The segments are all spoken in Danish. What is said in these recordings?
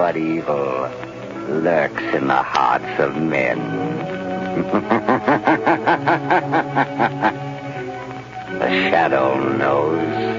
what evil lurks in the hearts of men. the shadow knows.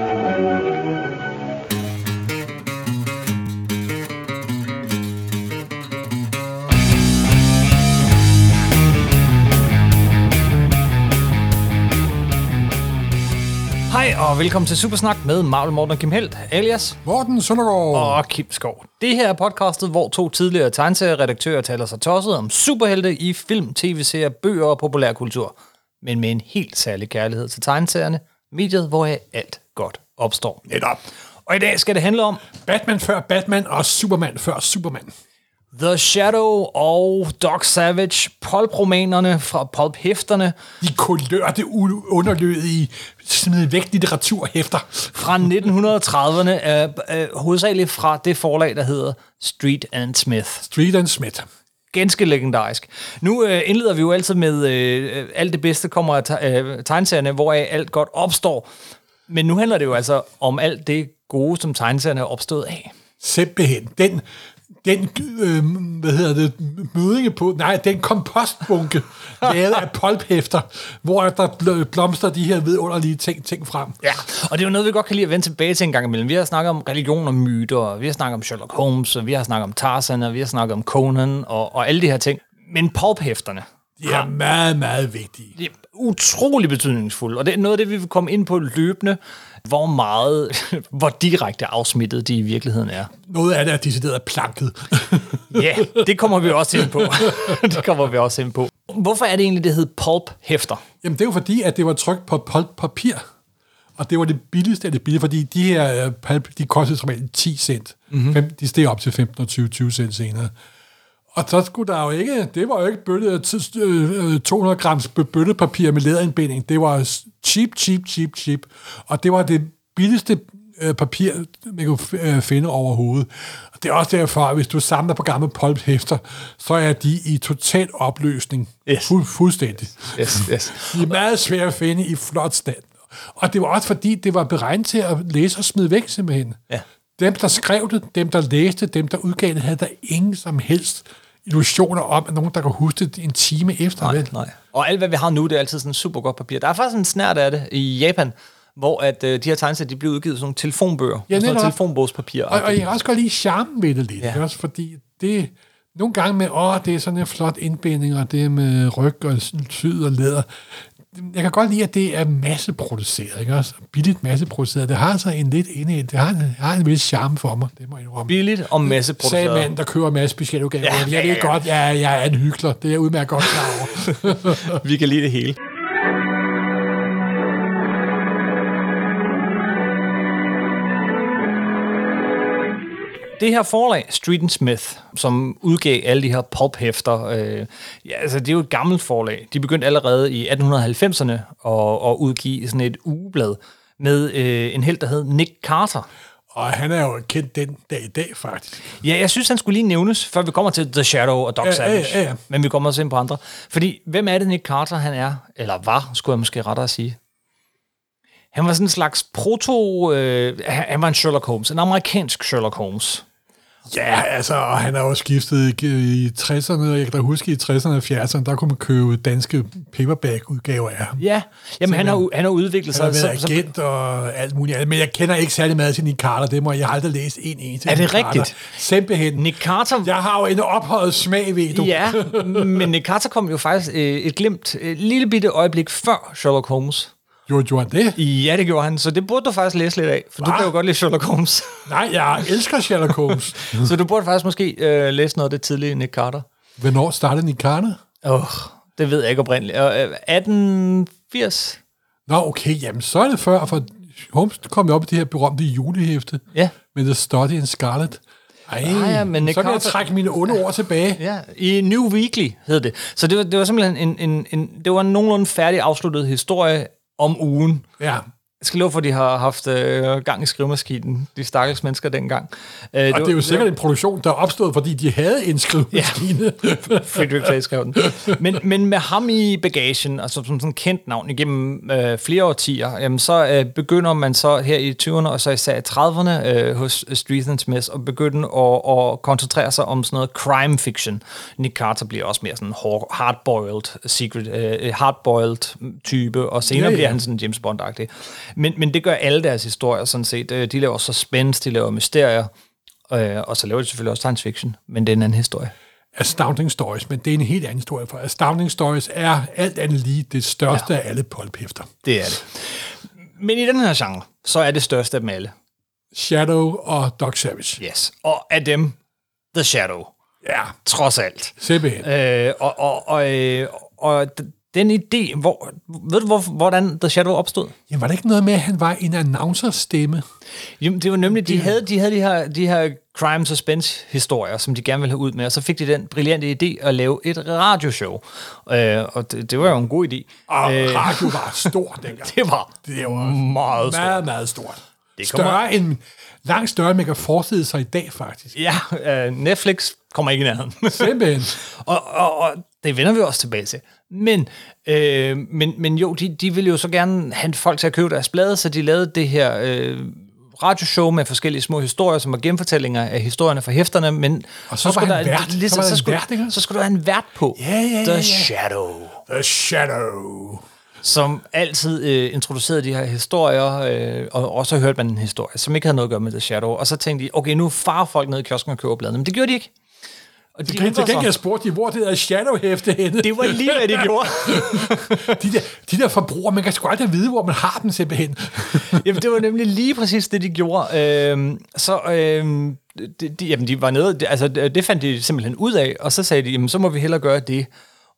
Hej og velkommen til Supersnak med Marvel Morten og Kim Helt, alias Morten Søndergaard. og Kim Skov. Det her er podcastet, hvor to tidligere tegneserieredaktører taler sig tosset om superhelte i film, tv-serier, bøger og populærkultur. Men med en helt særlig kærlighed til tegneserierne, mediet, hvor alt godt opstår. Netop. Og i dag skal det handle om Batman før Batman og Superman før Superman. The Shadow og Doc Savage, pulp-romanerne fra pulp-hæfterne De kulørte, u- underlødige, smid væk litteraturhæfter. fra 1930'erne, er, er hovedsageligt fra det forlag, der hedder Street and Smith. Street and Smith. ganske legendarisk. Nu øh, indleder vi jo altid med, øh, alt det bedste kommer af te- øh, tegneserierne, hvor alt godt opstår. Men nu handler det jo altså om alt det gode, som tegneserierne er opstået af. Simpelthen. Den, den øh, hvad hedder det, mødinge på, nej, den kompostbunke, lavet af pulphæfter, hvor der bl- blomster de her vidunderlige ting, ting frem. Ja, og det er jo noget, vi godt kan lide at vende tilbage til en gang imellem. Vi har snakket om religion og myter, og vi har snakket om Sherlock Holmes, og vi har snakket om Tarzan, og vi har snakket om Conan, og, og alle de her ting. Men pulphæfterne, De er meget, meget vigtige. det er utrolig betydningsfulde, og det er noget af det, vi vil komme ind på løbende, hvor meget, hvor direkte afsmittet de i virkeligheden er. Noget af det er decideret planket. Ja, det kommer vi også ind på. det kommer vi også ind på. Hvorfor er det egentlig, det hed pulp-hæfter? Jamen, det er jo fordi, at det var trykt på pulp-papir. Og det var det billigste af det billige, fordi de her øh, pulp, de kostede som regel 10 cent. Mm-hmm. De steg op til 15 og 20, 20 cent senere. Og så skulle der jo ikke, det var jo ikke bøtte, øh, 200 grams bøttet papir med læderindbinding. Det var cheap, cheap, cheap, cheap. Og det var det billigste øh, papir, man kunne øh, finde overhovedet. Og det er også derfor, at hvis du samler på gamle pulphæfter, så er de i total opløsning. Yes. Fu- fuldstændig. Yes, yes. De er meget svære at finde i flot stand. Og det var også fordi, det var beregnet til at læse og smide væk simpelthen. Ja. Dem, der skrev det, dem, der læste, dem, der udgav det, havde der ingen som helst illusioner om, at nogen, der kan huske det en time efter. Nej, vel? nej. Og alt, hvad vi har nu, det er altid sådan super godt papir. Der er faktisk en snært af det i Japan, hvor at, øh, de her tegneserier, de bliver udgivet som nogle telefonbøger. Ja, sådan noget telefonbogspapir. Og, og jeg kan også godt lide charmen ved det lidt. Ja. Ja. Også fordi det nogle gange med, åh, det er sådan en flot indbinding, og det er med ryg og syd og læder. Jeg kan godt lide, at det er masseproduceret, ikke også? Billigt masseproduceret. Det har altså en lidt inde i det. har en, har en vis charme for mig, det må jeg indrømme. Billigt og Sagde masseproduceret. mand, der kører en masse specialudgaver. Ja, Ja, jeg ja, ved ja. godt, jeg, jeg er en hyggelig. Det er jeg udmærket godt klar over. Vi kan lide det hele. Det her forlag, Street Smith, som udgav alle de her pulp-hæfter, øh, ja, altså det er jo et gammelt forlag. De begyndte allerede i 1890'erne at, at udgive sådan et ugeblad med øh, en held, der hed Nick Carter. og han er jo kendt den dag i dag, faktisk. Ja, jeg synes, han skulle lige nævnes, før vi kommer til The Shadow og Doc Ja, Savage. ja, ja. Men vi kommer også ind på andre. Fordi, hvem er det Nick Carter, han er? Eller var, skulle jeg måske rettere sige. Han var sådan en slags proto... Øh, han var en Sherlock Holmes. En amerikansk Sherlock Holmes. Ja, altså, og han har jo skiftet i, i 60'erne, og jeg kan da huske i 60'erne og 70'erne, der kunne man købe danske paperback-udgaver af ham. Ja, jamen han har, han har udviklet Han har sig. været så- så- agent og alt muligt andet, men jeg kender ikke særlig meget til Nick Carter, det må jeg har aldrig læst en eneste. Er det Nick Carter. rigtigt? Simpelthen. Nick Carter... Jeg har jo en ophøjet smag, ved du. Ja, men Nick Carter kom jo faktisk øh, et glimt, et lille bitte øjeblik før Sherlock Holmes. Jo, gjorde han det? Ja, det gjorde han, så det burde du faktisk læse lidt af, for du Hva? kan jo godt lide Sherlock Holmes. Nej, jeg elsker Sherlock Holmes. så du burde faktisk måske øh, læse noget af det tidlige Nick Carter. Hvornår startede Nick Carter? Åh, oh, det ved jeg ikke oprindeligt. Øh, 1880? Nå, okay, jamen så er det før, for Holmes kom jo op i det her berømte julehæfte Ja. med The Study in Scarlet. Ej, Ah, ja, men Nick så kan jeg Carter- trække mine onde ord tilbage. Ja, i New Weekly hed det. Så det var, det var simpelthen en, en, en, det var en nogenlunde færdig afsluttet historie om ugen. Ja. Jeg skal love for, at de har haft øh, gang i skrivemaskinen, de stakkels mennesker dengang. Øh, Og det er jo sikkert en produktion, der er opstået, fordi de havde en skrivemaskine. Ja. Frederick Clay skrev den. Men, men med ham i bagagen, altså som sådan en kendt navn igennem øh, flere årtier, jamen, så øh, begynder man så her i 20'erne og så især i 30'erne øh, hos Street and Smith at begynde at, at koncentrere sig om sådan noget crime fiction. Nick Carter bliver også mere sådan hard- hardboiled secret, øh, hardboiled type, og senere ja, ja. bliver han sådan James Bond-agtig. Men, men det gør alle deres historier sådan set. Øh, De laver suspense, de laver mysterier, øh, og så laver de selvfølgelig også science fiction, men det er en anden historie. Astounding Stories, men det er en helt anden historie, for Astounding Stories er alt andet lige det største ja. af alle pulphæfter. Det er det. Men i den her genre, så er det største af dem alle. Shadow og Doc Savage. Yes. Og af dem, The Shadow. Ja, Trods alt. simpelthen. Øh, og, og, og, øh, og d- den idé, hvor, ved du, hvor, hvordan The Shadow opstod? Jamen, var det ikke noget med, at han var en announcerstemme? Jamen, det var nemlig, de havde, de havde de her, de her crime suspense historier, som de gerne ville have ud med, og så fik de den brillante idé at lave et radioshow. Øh, og det, det var jo en god idé. Og øh, radio var stor dengang. Det var Det var meget stort. meget, meget stort. Det kommer- Større end, langt større, end man kan forestille sig i dag, faktisk. Ja, øh, Netflix kommer ikke i nærheden. Simpelthen. Og, og, og det vender vi også tilbage til. Men, øh, men, men jo, de, de ville jo så gerne have folk til at købe deres blade, så de lavede det her øh, radioshow med forskellige små historier, som var genfortællinger af historierne fra hæfterne, men Og så var skulle han vært. lige Så der så, en skulle, vært, ikke? så skulle der være en vært på. Ja, ja, ja, The ja. Shadow. The Shadow. Som altid øh, introducerede de her historier, øh, og, og så hørte man en historie, som ikke havde noget at gøre med The Shadow. Og så tænkte de, okay, nu farer folk ned i kiosken og køber bladene. Men det gjorde de ikke. Og de Til undrede sig. gengæld spurgte de, hvor det der Shadow-hæfte henne. Det var lige, hvad de gjorde. De der, de der forbrugere, man kan sgu aldrig vide, hvor man har dem simpelthen. Jamen, det var nemlig lige præcis det, de gjorde. Øhm, så øhm, de, de, jamen, de var nede, det, altså det det fandt de simpelthen ud af, og så sagde de, jamen, så må vi hellere gøre det.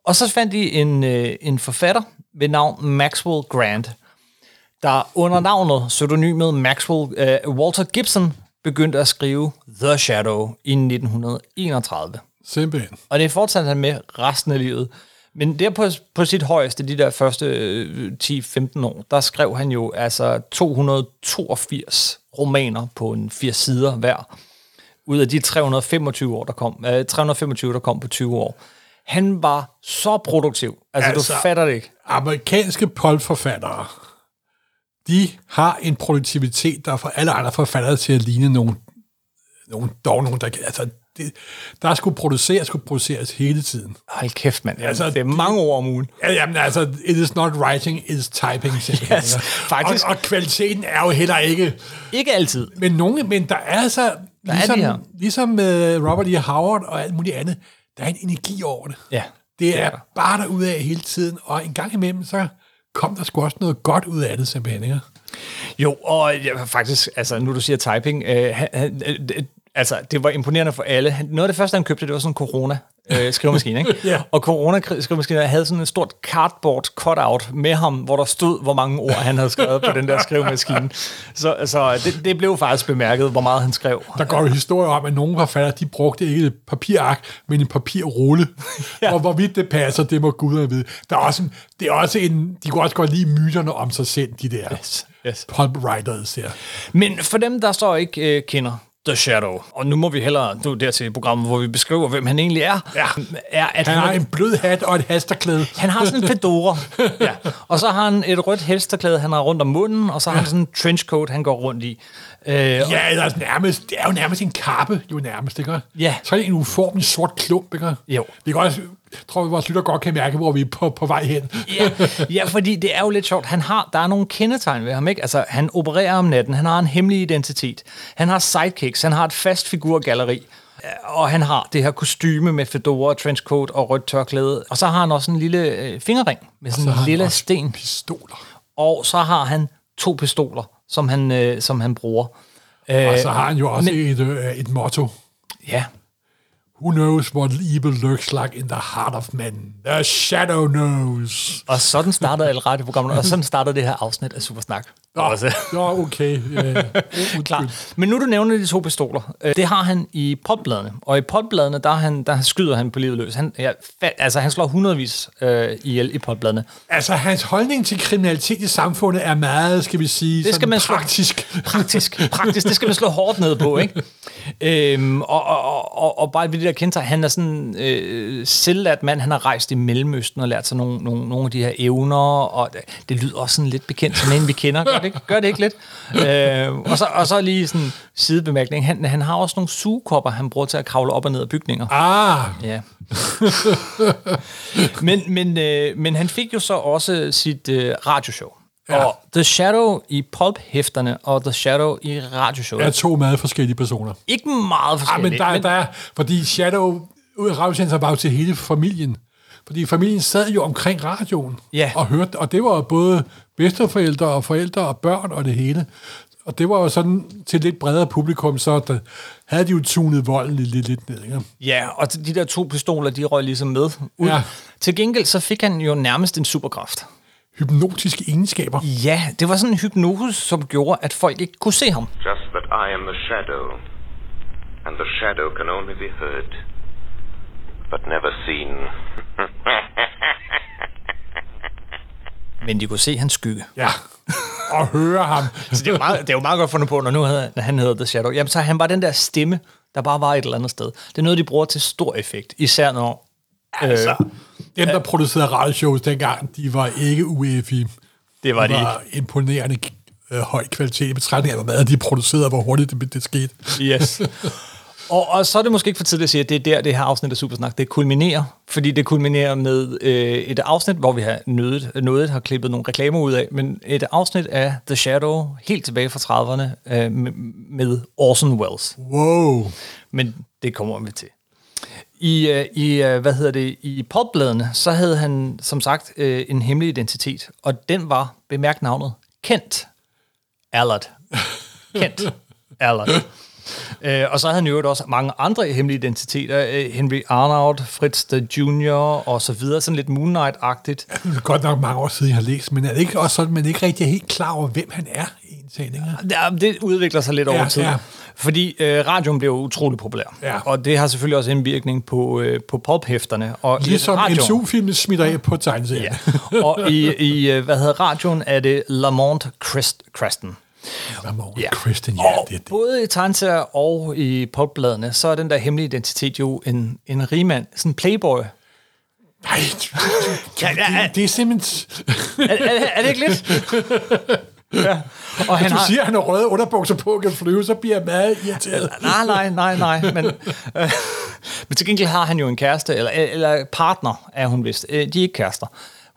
Og så fandt de en, øh, en forfatter ved navn Maxwell Grant, der under navnet, pseudonymet Maxwell, øh, Walter Gibson, begyndte at skrive The Shadow i 1931. Simpelthen. Og det fortsatte han med resten af livet. Men der på, på sit højeste, de der første øh, 10-15 år, der skrev han jo altså 282 romaner på en 80 sider hver. Ud af de 325 år, der kom, øh, 325, der kom på 20 år. Han var så produktiv. Altså, altså du fatter det ikke. Amerikanske pulpforfattere, de har en produktivitet, der får alle andre forfattere til at ligne nogle, nogle dog nogen, der kan, altså, det, der skulle produceres, skulle produceres hele tiden. Hold kæft, mand. Altså, det er mange ord om ugen. Ja, jamen altså, it is not writing, it is typing. Yes, faktisk. Og, og kvaliteten er jo heller ikke... Ikke altid. Men, nogle, men der er altså, er ligesom, her. ligesom med Robert E. Howard og alt muligt andet, der er en energi over det. Ja, Det er er der. bare derude af hele tiden, og en gang imellem, så kom der sgu også noget godt ud af det, simpelthen. Ikke? Jo, og ja, faktisk, altså nu du siger typing, øh, han, han, øh, det- altså det var imponerende for alle. Noget af det første, han købte, det var sådan en corona øh, skrivemaskine, ikke? Ja. Og corona skrivemaskinen havde sådan et stort cardboard cutout med ham, hvor der stod, hvor mange ord han havde skrevet på den der skrivemaskine. Så, så det, det blev faktisk bemærket, hvor meget han skrev. Der går jo historier om, at nogle forfattere, de brugte ikke et papirark, men en papirrulle. ja. Og hvorvidt det passer, det må guderne vide. Der er også en, det er også en, de kunne også godt lide myterne om sig selv, de der Yes, yes. pulp writers her. Men for dem, der så ikke øh, kender The Shadow, og nu må vi hellere nå dertil programmet, hvor vi beskriver, hvem han egentlig er, Ja. er at Han han, har en blød hat og et hasterklæde. Han har sådan en fedora. ja. Og så har han et rødt helsterklæde, han har rundt om munden, og så har han sådan en trenchcoat, han går rundt i. Øh, Ja, eller nærmest, det er jo nærmest en kappe, jo nærmest, ikke? Ja. Så er det en uformelig sort klump, ikke? Jo. Vi kan også, tror, vores lytter godt kan mærke, hvor vi er på, på vej hen. ja, ja, fordi det er jo lidt sjovt. Han har, der er nogle kendetegn ved ham, ikke? Altså, han opererer om natten, han har en hemmelig identitet, han har sidekicks, han har et fast figurgalleri, og han har det her kostyme med fedora, trenchcoat og rødt tørklæde. Og så har han også en lille øh, fingerring med sådan en lille sten. Pistoler. Og så har han to pistoler, som han, øh, som han bruger. Øh, Og så har han jo også et, øh, et motto. Ja, Who knows what evil lurks like in the heart of men? The shadow knows. Og sådan startede alle radioprogrammerne, og sådan startede det her afsnit af Supersnak. Nå, Også. nå okay. Ja. Oh, Klar. Men nu du nævner de to pistoler, øh, det har han i popbladene. Og i popbladene, der, er han, der skyder han på livet løs. Han, ja, altså, han slår hundredvis øh, ihjel i popbladene. Altså, hans holdning til kriminalitet i samfundet er meget, skal vi sige, Det skal man slå- praktisk. Praktisk, praktisk, det skal man slå hårdt ned på, ikke? Øhm, og, og, og, og bare ved det der kendetegn, han er sådan øh, selvlært mand, han har rejst i Mellemøsten og lært sig nogle, nogle, nogle af de her evner, og det, lyder også sådan lidt bekendt som en, vi kender, det ikke, gør det ikke lidt? Øh, og, så, og så lige sådan sidebemærkning, han, han har også nogle sugekopper, han bruger til at kravle op og ned af bygninger. Ah, Ja. men, men, øh, men han fik jo så også sit øh, radioshow. Ja. Ja. Og The Shadow i pulp-hæfterne og The Shadow i radioshowet. er to meget forskellige personer. Ikke meget Ah, forskellige. men der, men, der er, fordi Shadow radiosendelser var jo til hele familien. Fordi familien sad jo omkring radioen Ja. og hørte, og det var både bedsteforældre og forældre og børn og det hele. Og det var jo sådan til et lidt bredere publikum, så der havde de jo tunet volden lidt, lidt, lidt ned. Ikke? Ja, og de der to pistoler, de røg ligesom med ud. Ja. Til gengæld så fik han jo nærmest en superkraft. Hypnotiske egenskaber. Ja, det var sådan en hypnose, som gjorde, at folk ikke kunne se ham. Just that I am the shadow, and the shadow can only be heard, but never seen. Men de kunne se hans skygge. Ja. Og høre ham. Så det er jo meget, det er jo meget godt fundet på, når nu havde, når han hedder The Shadow. Jamen, så han var den der stemme, der bare var et eller andet sted. Det er noget, de bruger til stor effekt, især når... Altså, Dem, der producerede radioshows dengang, de var ikke UEFI. det var Det de var imponerende øh, høj kvalitet i betragtning af, meget de producerede, og hvor hurtigt det, det skete. Yes. Og, og så er det måske ikke for tidligt at sige, at det er der, det her afsnit af Supersnak, det kulminerer. Fordi det kulminerer med øh, et afsnit, hvor vi har nødet, nødet har klippet nogle reklamer ud af, men et afsnit af The Shadow, helt tilbage fra 30'erne, øh, med, med Orson Welles. Wow. Men det kommer vi til. I, øh, i øh, hvad hedder det, i popbladene, så havde han som sagt øh, en hemmelig identitet, og den var bemærkt navnet Kent Allard. Kent Allard. Øh, og så havde han jo også mange andre hemmelige identiteter. Øh, Henry Arnaud, Fritz the Junior og så videre. Sådan lidt Moon Knight-agtigt. Det er godt nok mange år siden, jeg har læst, men er det ikke også sådan, at man ikke rigtig er helt klar over, hvem han er i en ting? Ja, det udvikler sig lidt Ja, over tid. ja. Fordi øh, radioen blev utrolig populær. Ja. Og det har selvfølgelig også en virkning på, øh, på pulp-hæfterne. Og Ligesom MCU-filmen smitter af på tegneserien. Ja. Og i, i, øh, hvad hedder radioen, er det Lamont Crest, Creston. Ramon Ja. Christian, ja, Og det, det. både i tegneserier og i popbladene, så er den der hemmelige identitet jo en, en rigmand, sådan en playboy. Nej, ja. det, det er simpelthen... Er, er, er det ikke lidt? Ja. Og han du har, siger, at han har røde underbukser på og kan flyve, så bliver jeg meget irriteret. Nej, nej, nej, nej. Men, øh, men til gengæld har han jo en kæreste, eller, eller partner er hun vist. Øh, De er ikke kærester.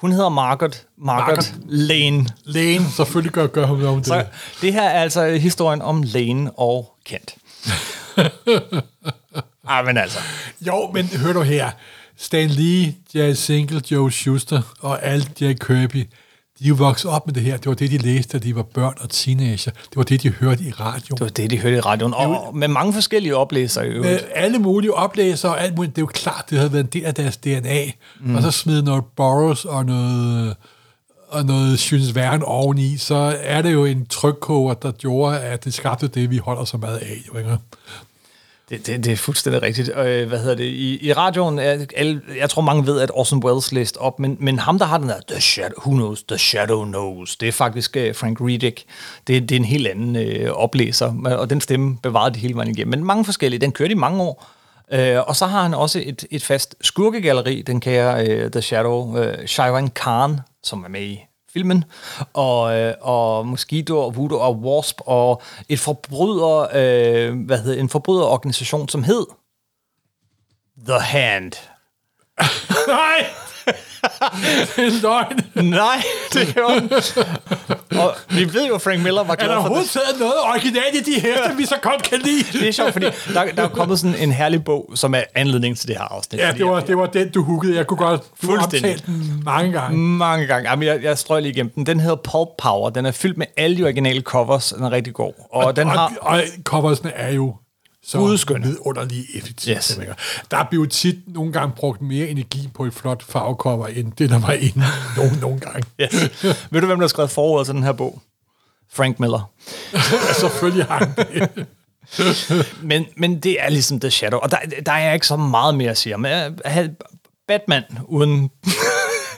Hun hedder Margaret, Margaret, Margaret. Lane. Lægen, selvfølgelig gør, gør hun om det. Så det her er altså historien om Lane og Kent. ah, men altså. Jo, men hør du her. Stan Lee, Jerry Single, Joe Schuster og alt Jack Kirby, de er jo vokset op med det her. Det var det, de læste, da de var børn og teenager. Det var det, de hørte i radio. Det var det, de hørte i radioen. Og med mange forskellige oplæsere i øvrigt. Med alle mulige oplæsere og alt muligt. Det er jo klart, det havde været en del af deres DNA. Mm. Og så smide noget Boros og noget, og noget Synes Verne oveni, så er det jo en trykkoger, der gjorde, at det skabte det, vi holder så meget af. Jo, ikke? Det, det, det er fuldstændig rigtigt. Øh, hvad hedder det? I, i radioen, er, alle, jeg tror mange ved, at Orson Welles læste op, men, men ham, der har den der, The Shadow, Who Knows, The Shadow Knows, det er faktisk øh, Frank Riddick. Det, det er en helt anden øh, oplæser, og den stemme bevarede de hele vejen igennem. Men mange forskellige, den kørte i mange år. Øh, og så har han også et, et fast skurkegalleri, den kære øh, The Shadow, øh, Shivan Khan, som er med i filmen, og, øh, og Mosquito og Voodoo og Wasp, og et forbryder, øh, hvad hedder, en forbryderorganisation, som hed The Hand. Nej! Det er løgn. Nej, det gjorde den. Og vi ved jo, Frank Miller var Er glad der for overhovedet det. taget noget originalt i de heste, vi så godt kan lide? Det er sjovt, fordi der, der er kommet sådan en herlig bog, som er anledning til det her afsnit. Ja, det var, det var den, du huggede. Jeg kunne godt Fuldstændig. den mange gange. Mange gange. Jamen, jeg, jeg strøg lige igennem den. Den hedder Pulp Power. Den er fyldt med alle de originale covers. Den er rigtig god. Og den og, har... og coversne er jo så Gudskønne. vidunderligt effektivt. Yes. Der blev tit nogle gange brugt mere energi på et flot farvecover, end det, der var inde nogle, nogle gange. Yes. Ved du, hvem der har skrevet forordet til den her bog? Frank Miller. Ja, selvfølgelig har han det. Men, men det er ligesom The Shadow, og der, der er ikke så meget mere at sige. Men øh, Batman uden,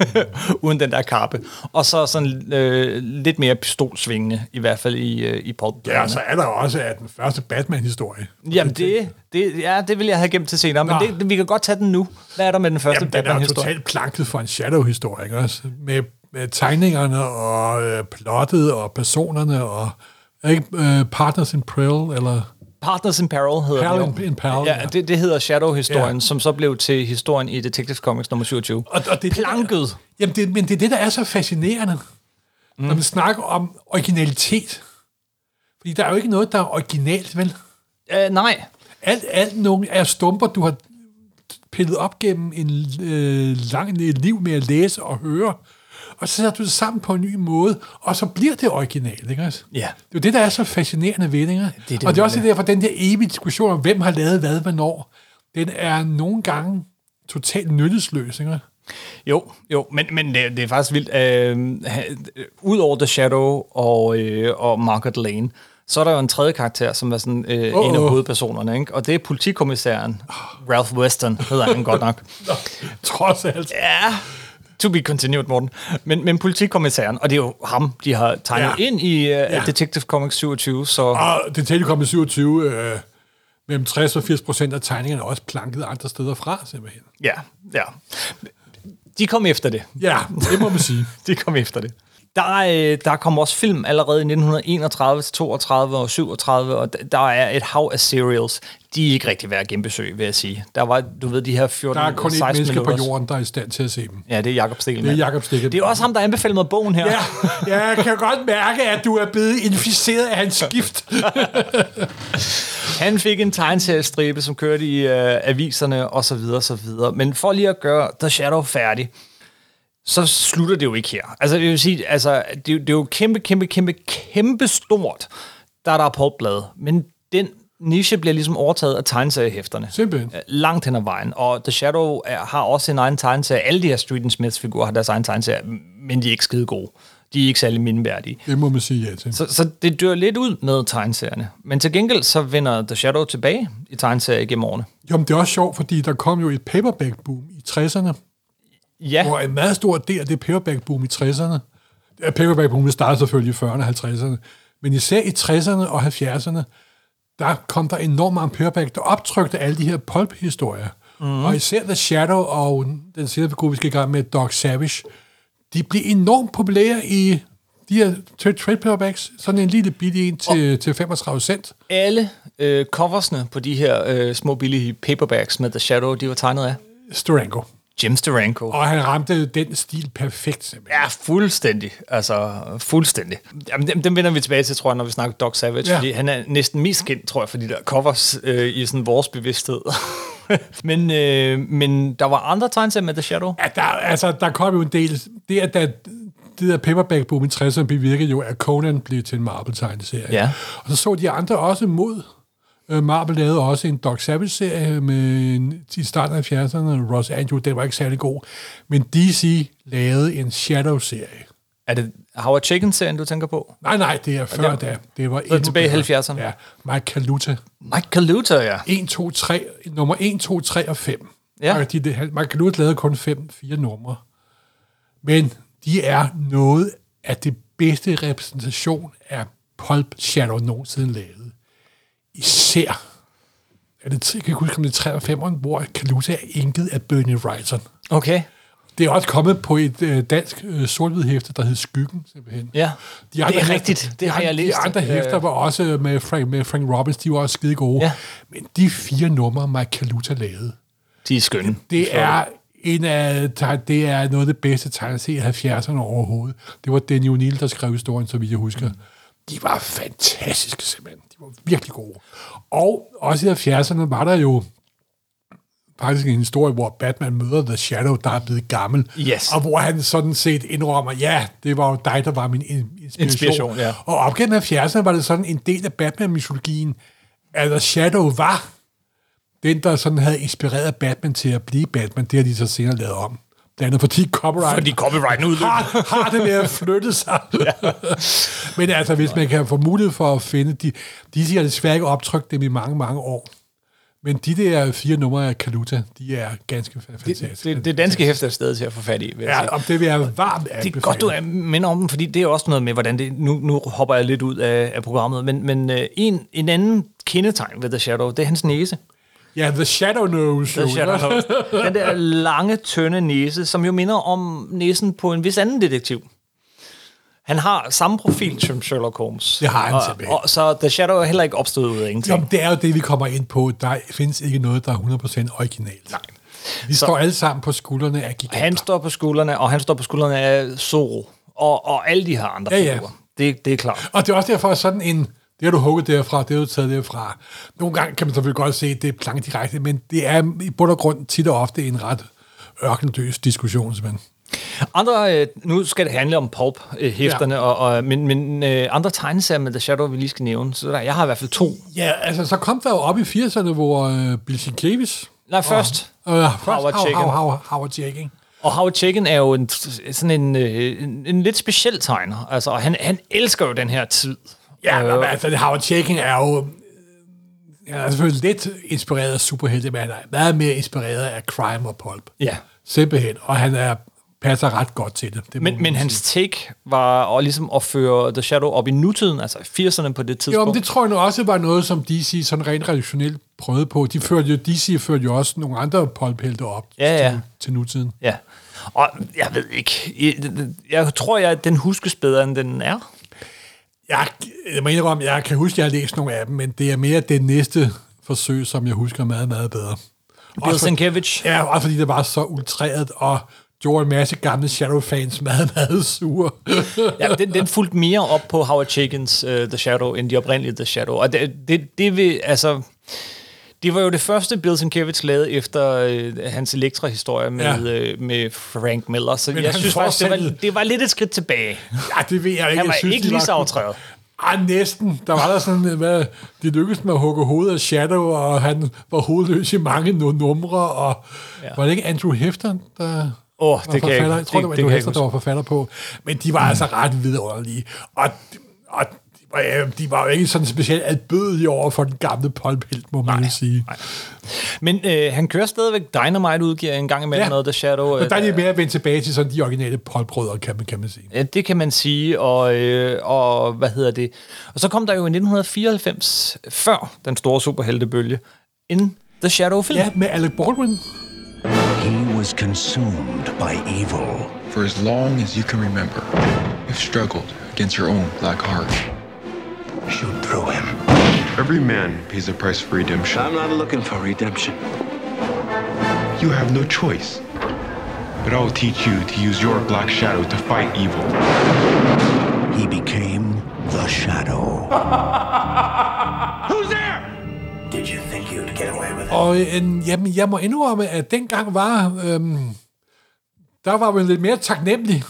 uden den der kappe, og så sådan øh, lidt mere pistolsvingende, i hvert fald i, øh, i Pulp. Ja, så er der også at den første Batman-historie. Jamen det, det, ja, det vil jeg have gemt til senere, men det, det, vi kan godt tage den nu. Hvad er der med den første Jamen, den er jo Batman-historie? totalt planket for en Shadow-historie, ikke også? Med, med tegningerne og øh, plottet og personerne og ikke øh, Partners in Peril, eller... Partners in Peril hedder Peril det jo. in- Peril, ja, ja. det, det hedder Shadow-historien, Ja. som så blev til historien i Detective Comics nummer 27. Og, og det, Planket. Jamen, det, men det er det, der er så fascinerende, mm. når man snakker om originalitet. Fordi der er jo ikke noget, der er originalt, vel? Uh, nej, Alt, alt nogle er stumper, du har pillet op gennem en øh, lang liv med at læse og høre, og så sætter du det sammen på en ny måde, og så bliver det originalt, ikke også? Ja. Det er jo det, der er så fascinerende ved det, ikke? Det er det, og det er også er. derfor, den der evige diskussion om, hvem har lavet hvad, hvornår, den er nogle gange totalt nyttesløs, ikke? Jo, jo, men, men det, det er faktisk vildt. Øh, Udover The Shadow og, øh, og Margaret Lane, så er der jo en tredje karakter, som er sådan øh, en af hovedpersonerne, ikke? og det er politikommissæren, Ralph Weston, hedder han godt nok. Trods alt. Ja, to be continued, Morten. Men, men politikommissæren, og det er jo ham, de har tegnet Ja. ind i uh, Ja. Detective Comics 27, så Og det Telekom 27, øh, mellem 60 og 80 procent af tegningerne er også planket andre steder fra, simpelthen. ja, ja. De kom efter det. Ja, det må man sige. De kom efter det. Der, øh, der kom også film allerede i 1931 til 32 og 37, og der er et hav af serials. De er ikke rigtig værd at genbesøge, vil jeg sige. Der var, du ved, de her 14 Der er kun et 16 menneske på jorden, der er i stand til at se dem. Ja, det er Jacob Stikkelmann. Det er Jacob Stikkelmann. Det er også ham, der anbefalede mig bogen her. Ja, ja, jeg kan godt mærke, at du er blevet inficeret af hans skift. Han fik en tegneseriestribe, som kørte i øh, aviserne og så videre, så videre. Men for lige at gøre The Shadow færdig, så slutter det jo ikke her. Altså, jeg vil sige, altså, det, er jo- det er jo kæmpe, kæmpe, kæmpe, kæmpe stort, der er der pulpblad. Men den niche bliver ligesom overtaget af tegneseriehæfterne. Simpelthen. Øh, Langt hen ad vejen. Og The Shadow er, har også en egen tegneserie. Alle de her Street and Smiths figurer har deres egen tegneserie, men de er ikke skide gode. De er ikke særlig mindeværdige. Det må man sige ja til. Så, så det dør lidt ud med tegneserierne. Men til gengæld så vender The Shadow tilbage i tegneserier gennem årene. Jo, men det er også sjovt, fordi der kom jo et paperback-boom i 60'erne, Ja, hvor en meget stor del af det paperback-boom i 60'erne, ja, paperback-boom startede selvfølgelig i 40'erne og 50'erne, men især i 60'erne og 70'erne, der kom der enormt mange paperback, der optrykte alle de her pulp-historier. Mm. Og især The Shadow og den senere figur, vi skal i gang med, Doc Savage, de blev enormt populære i de her trade paperbacks. Sådan en lille bitte en til, til 35 cent. alle øh, coversne på de her øh, små billige paperbacks med The Shadow, de var tegnet af Steranko. Jim Steranko. Og han ramte den stil perfekt, simpelthen. Ja, fuldstændig. Altså, fuldstændig. Jamen, dem, dem vender vi tilbage til, tror jeg, når vi snakker Doc Savage, Ja. fordi han er næsten mest kendt, tror jeg, for de der covers øh, i sådan vores bevidsthed. men, øh, men der var andre tegneserier med The Shadow. Ja, der, altså, der kom jo en del... Det, at der, det der paperback boom i 60'erne bevirkede jo, at Conan blev til en Marvel-tegneserie. Ja. Og så så de andre også mod. Øh, Marvel lavede også en Doc Savage-serie med i starten af 70'erne. Ross Andrew, den var ikke særlig god. Men DC lavede en Shadow-serie. Er det Howard Chicken-serien, du tænker på? Nej, nej, det er før det- da. Det var endnu tilbage i bedre. 70'erne. Ja, Mike Kaluta. Mike Kaluta, ja. 1, 2, 3, nummer 1, 2, 3 og 5. Ja. Og de, de, Mike Kaluta lavede kun 5, 4 numre. Men de er noget af det bedste repræsentation af Pulp Shadow nogensinde lavet. Især er det, jeg kan ikke huske, om det er 3 og 5, hvor Kaluta er inket af Bernie Wrightson. Okay. Det er også kommet på et øh, dansk øh, sort hæfte, der hed Skyggen, simpelthen. Ja, De andre det er hæfter- rigtigt. Det har jeg læst. De andre hæfter Øh, var også med Frank, med Frank Robbins, de var også skide gode. Ja. Men de fire numre, Mike Kaluta lavede, De er skønne. det er, en af, det er noget af det bedste tegneserie i 70'erne overhovedet. Det var Danny O'Neill, der skrev historien, så vidt jeg husker. De var fantastiske simpelthen. Virkelig gode. Og også i 70'erne var der jo faktisk en historie, hvor Batman møder The Shadow, der er blevet gammel. Yes. Og hvor han sådan set indrømmer, ja, det var jo dig, der var min in- inspiration. Inspiration, ja. Og op gennem 70'erne var det sådan en del af Batman-mytologien, Altså, Shadow var den, der sådan havde inspireret Batman til at blive Batman. Det har de så senere lavet om. Blandt andet fordi copyright Fordi copyrighten udløb. har, har det med at flytte sig. ja. Men altså, hvis man kan få mulighed for at finde... De, de siger desværre ikke optrykt dem i mange, mange år. Men de der fire numre af Kaluta, de er ganske fantastiske. Det, det danske hæfte er stadig til at få fat i, vil Ja, om det vil jeg varmt Det er godt, du er- minder om dem, fordi det er også noget med, hvordan det... Nu, nu hopper jeg lidt ud af, af programmet, men, men øh, en, en anden kendetegn ved The Shadow, det er hans næse. Ja, The Shadow Nose. The. Shadow. Den der lange, tynde næse, som jo minder om næsen på en vis anden detektiv. Han har samme profil som Sherlock Holmes. Det har han og, simpelthen. og, så The Shadow er heller ikke opstået ud af ingenting. Jamen, det er jo det, vi kommer ind på. Der findes ikke noget, der er 100% originalt. Nej. Vi Så- står alle sammen på skuldrene af giganter. Han står på skuldrene, og han står på skuldrene af Zorro. Og, og alle de her andre Ja, ja. figurer. Det, det er klart. Og det er også derfor sådan en... Det har du hugget derfra, det har du taget derfra. Nogle gange kan man selvfølgelig godt se, at det er plank direkte, men det er i bund og grund tit og ofte en ret ørkendøs diskussion, simpelthen. Andre, øh, nu skal det handle om pulp-hæfterne, ja. og, og, men, men øh, andre tegneserier med The Shadow, vi lige skal nævne. Så der, jeg har i hvert fald to. Ja, altså så kom der jo op i 80'erne, hvor øh, Bill Sienkiewicz... Nej, først. Øh, først Howard Howard, Chaykin. Howard, Howard Chaykin. Og Howard Chaykin er jo en, sådan en, øh, en, en lidt speciel tegner. Altså, og han, han elsker jo den her tid. Ja, Øh, men altså Howard Chaykin er jo... Han er selvfølgelig lidt inspireret af superhelte, men han er meget mere inspireret af crime og pulp. Ja. Simpelthen. Og han er, passer ret godt til det. det Men, men hans take var at, ligesom at føre The Shadow op i nutiden, altså i 80'erne på det Jo, tidspunkt. men det tror jeg nu også var noget, som DC sådan rent redaktionelt prøvede på. De førte jo, DC førte jo også nogle andre pulphelte op Ja, ja. Til, til nutiden. Ja. Og jeg ved ikke, jeg, jeg tror, jeg, den huskes bedre, end den er. Jeg, jeg må indrømme, jeg kan huske, at jeg har læst nogle af dem, men det er mere det næste forsøg, som jeg husker meget, meget bedre. Bill Sienkiewicz. Ja, også fordi det var så ultræret, og gjorde en masse gamle Shadow-fans meget, meget sure. Ja, den, den fulgte mere op på Howard Chaykin's uh, The Shadow, end de oprindelige The Shadow. Og det, det, det vil, altså... Det var jo det første, Bill Sienkiewicz lavede efter øh, hans Elektra-historie med, Ja. øh, med Frank Miller. Så Men jeg synes faktisk, det var, det var lidt et skridt tilbage. ja, det ved jeg ikke. Han var jeg synes, ikke lige så aftrædet. Ah, næsten. Der var der sådan, hvad, de lykkedes med at hugge hovedet af Shadow, og han var hovedløs i mange nu- numre, og ja. Var det ikke Andrew Hefter, der Åh, var det kan jeg Jeg tror, det, det- var Andrew ikke der var forfatter på. Men de var altså ret vidunderlige. Og, og øh, de var jo ikke sådan specielt albødelige over for den gamle pulphelt, må man jo sige. Nej. Men øh, han kører stadigvæk Dynamite udgiver en gang imellem Ja. noget The Shadow. Men der er øh, de mere vendt tilbage til sådan de originale pulprødder, kan man, kan man sige. Ja, det kan man sige, og, øh, og hvad hedder det? Og så kom der jo i 1994, før den store superheltebølge, en The Shadow-film. Ja, med Alec Baldwin. He was consumed by evil. For as long as you can remember, you've struggled against your own black heart. Shoot through him. Every man pays a price for redemption. I'm not looking for redemption. You have no choice. But I will teach you to use your black shadow to fight evil. He became the Shadow. Who's there? Did you think you'd get away with it? Og øh, en, jamen, jeg må indrømme, at dengang var... Øhm, der var vi lidt mere taknemmelig.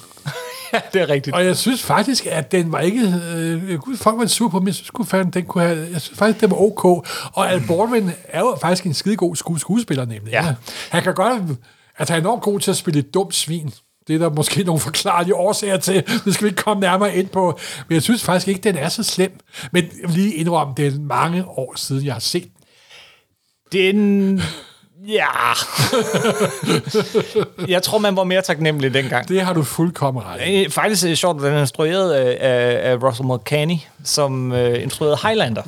Ja, det er rigtigt. Og jeg synes faktisk, at den var ikke... Øh, kunne- folk var sur på, men jeg synes fanden, den kunne have... Jeg synes faktisk, den var ok. Og Al Baldwin er jo faktisk en skidegod sku, skuespiller, nemlig. Ja. Han kan godt... Altså, han er enormt god til at spille et dumt svin. Det er der måske nogle forklarlige årsager til. Det skal vi ikke komme nærmere ind på. Men jeg synes faktisk ikke, den er så slem. Men jeg vil lige indrømme, det er mange år siden, jeg har set den. Den... Ja. jeg tror, man var mere taknemmelig dengang. Det har du fuldkommen ret i. Øh, Faktisk er det sjovt, at den er instrueret af, af, Russell Mulcahy, som øh, instruerede Highlander.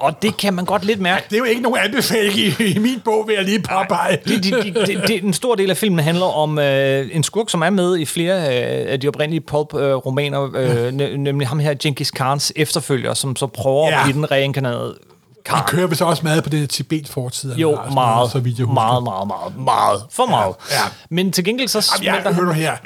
Og det kan man godt lidt mærke. Det er jo ikke nogen anbefaling i, i min bog, vil jeg lige påpege. Det, det, det, det, det, en stor del af filmen handler om øh, en skurk, som er med i flere øh, af de oprindelige pulp-romaner, øh, ne- nemlig ham her, Genghis Khans efterfølger, som så prøver Ja. at blive den reinkarnerede De Khan. kører vist også meget på den her Tibet-fortid. han Jo, meget, noget, så vidt jeg meget, meget, meget, meget, for meget. ja. Men til gengæld så Jamen, jeg, smelter hør han... her.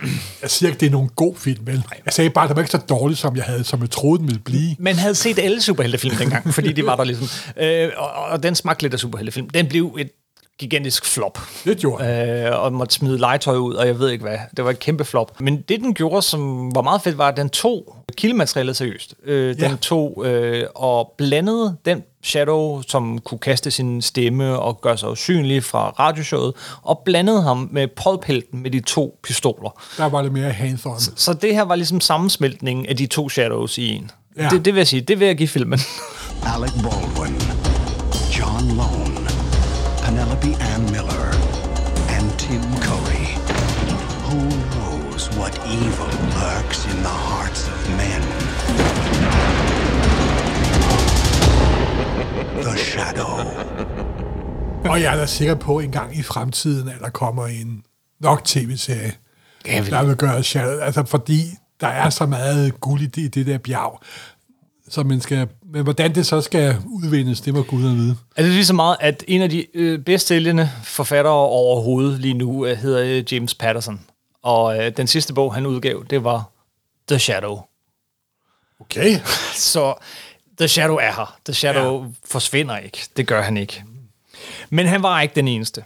Jeg siger ikke, det er nogen god film, vel? Jeg sagde bare, at det var ikke så dårligt, som jeg, havde, som jeg troede, den ville blive. Man havde set alle superheltefilm dengang, fordi de var der ligesom. Øh, og, og den smagte lidt af superheltefilm. Den blev et gigantisk flop. Det gjorde øh, og måtte smide legetøj ud, og jeg ved ikke hvad. Det var et kæmpe flop. Men det, den gjorde, som var meget fedt, var, at den tog kildematerialet seriøst. Øh, Ja. Den tog øh, og blandede den Shadow, som kunne kaste sin stemme og gøre sig usynlig fra radioshowet, og blandede ham med pulphelten med de to pistoler. Der var det mere hands-on. Så det her var ligesom sammensmeltningen af de to Shadows i en. Ja. Ja. Det, det vil jeg sige, det vil jeg give filmen. Alec Baldwin, John Lone, Shadow. Og jeg er da sikker på, at en gang i fremtiden, at der kommer en nok tv-serie, der vil gøre Shadow. Altså, fordi der er så meget guld i det, i det der bjerg. Så man skal, men hvordan det så skal udvindes, det må guderne vide. Er det lige så meget, at en af de øh, bedst sælgende forfattere overhovedet lige nu øh, hedder øh, James Patterson. Og øh, den sidste bog, han udgav, det var The Shadow. Okay. Så The Shadow er her. The Shadow ja. forsvinder ikke. Det gør han ikke. Men han var ikke den eneste.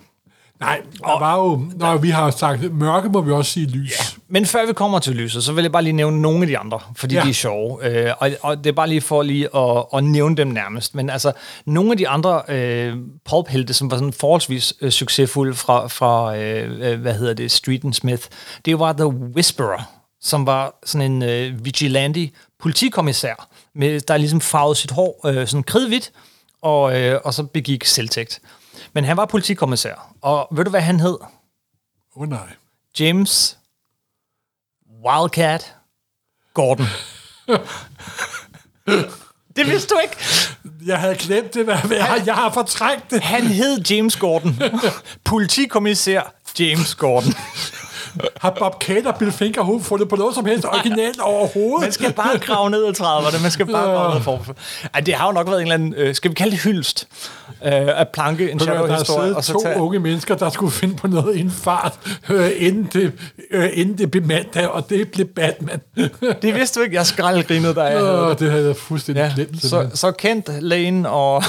Nej, der var jo, når vi har sagt mørke, må vi også sige lys. Ja. Men før vi kommer til lyset, så vil jeg bare lige nævne nogle af de andre, fordi Ja. de er sjove. Øh, og, og det er bare lige for lige at, at nævne dem nærmest. Men altså, nogle af de andre øh, pulphelte, som var sådan forholdsvis øh, succesfulde fra, fra øh, øh, hvad hedder det, Street and Smith, det var The Whisperer, som var sådan en øh, vigilante politikommissær, med, der ligesom farvede sit hår øh, sådan kridhvidt, og, øh, og så begik selvtægt. Men han var politikommissær, og ved du, hvad han hed? Åh oh, nej. James Wildcat Gordon. det vidste du ikke. Jeg havde glemt det, hvad jeg, har- jeg har fortrængt det. Han hed James Gordon. Politikommissær James Gordon. Har Bob Kate og Bill Fingerhoof fundet på noget som helst originalt overhovedet? Man skal bare grave ned i 30'erne. Man skal bare grave ned for. Ej, det har jo nok været en eller anden, øh, skal vi kalde det hyldst, øh, at planke en er shadow-historie. Og så to tage, unge mennesker, der skulle finde på noget i en fart, øh, inden, det, øh, inden det blev mandag, og det blev Batman. det vidste du ikke. Jeg skraldgrinede, da jeg havde Åh, det havde jeg fuldstændig Ja, glemt. så, så Kent, Lane og,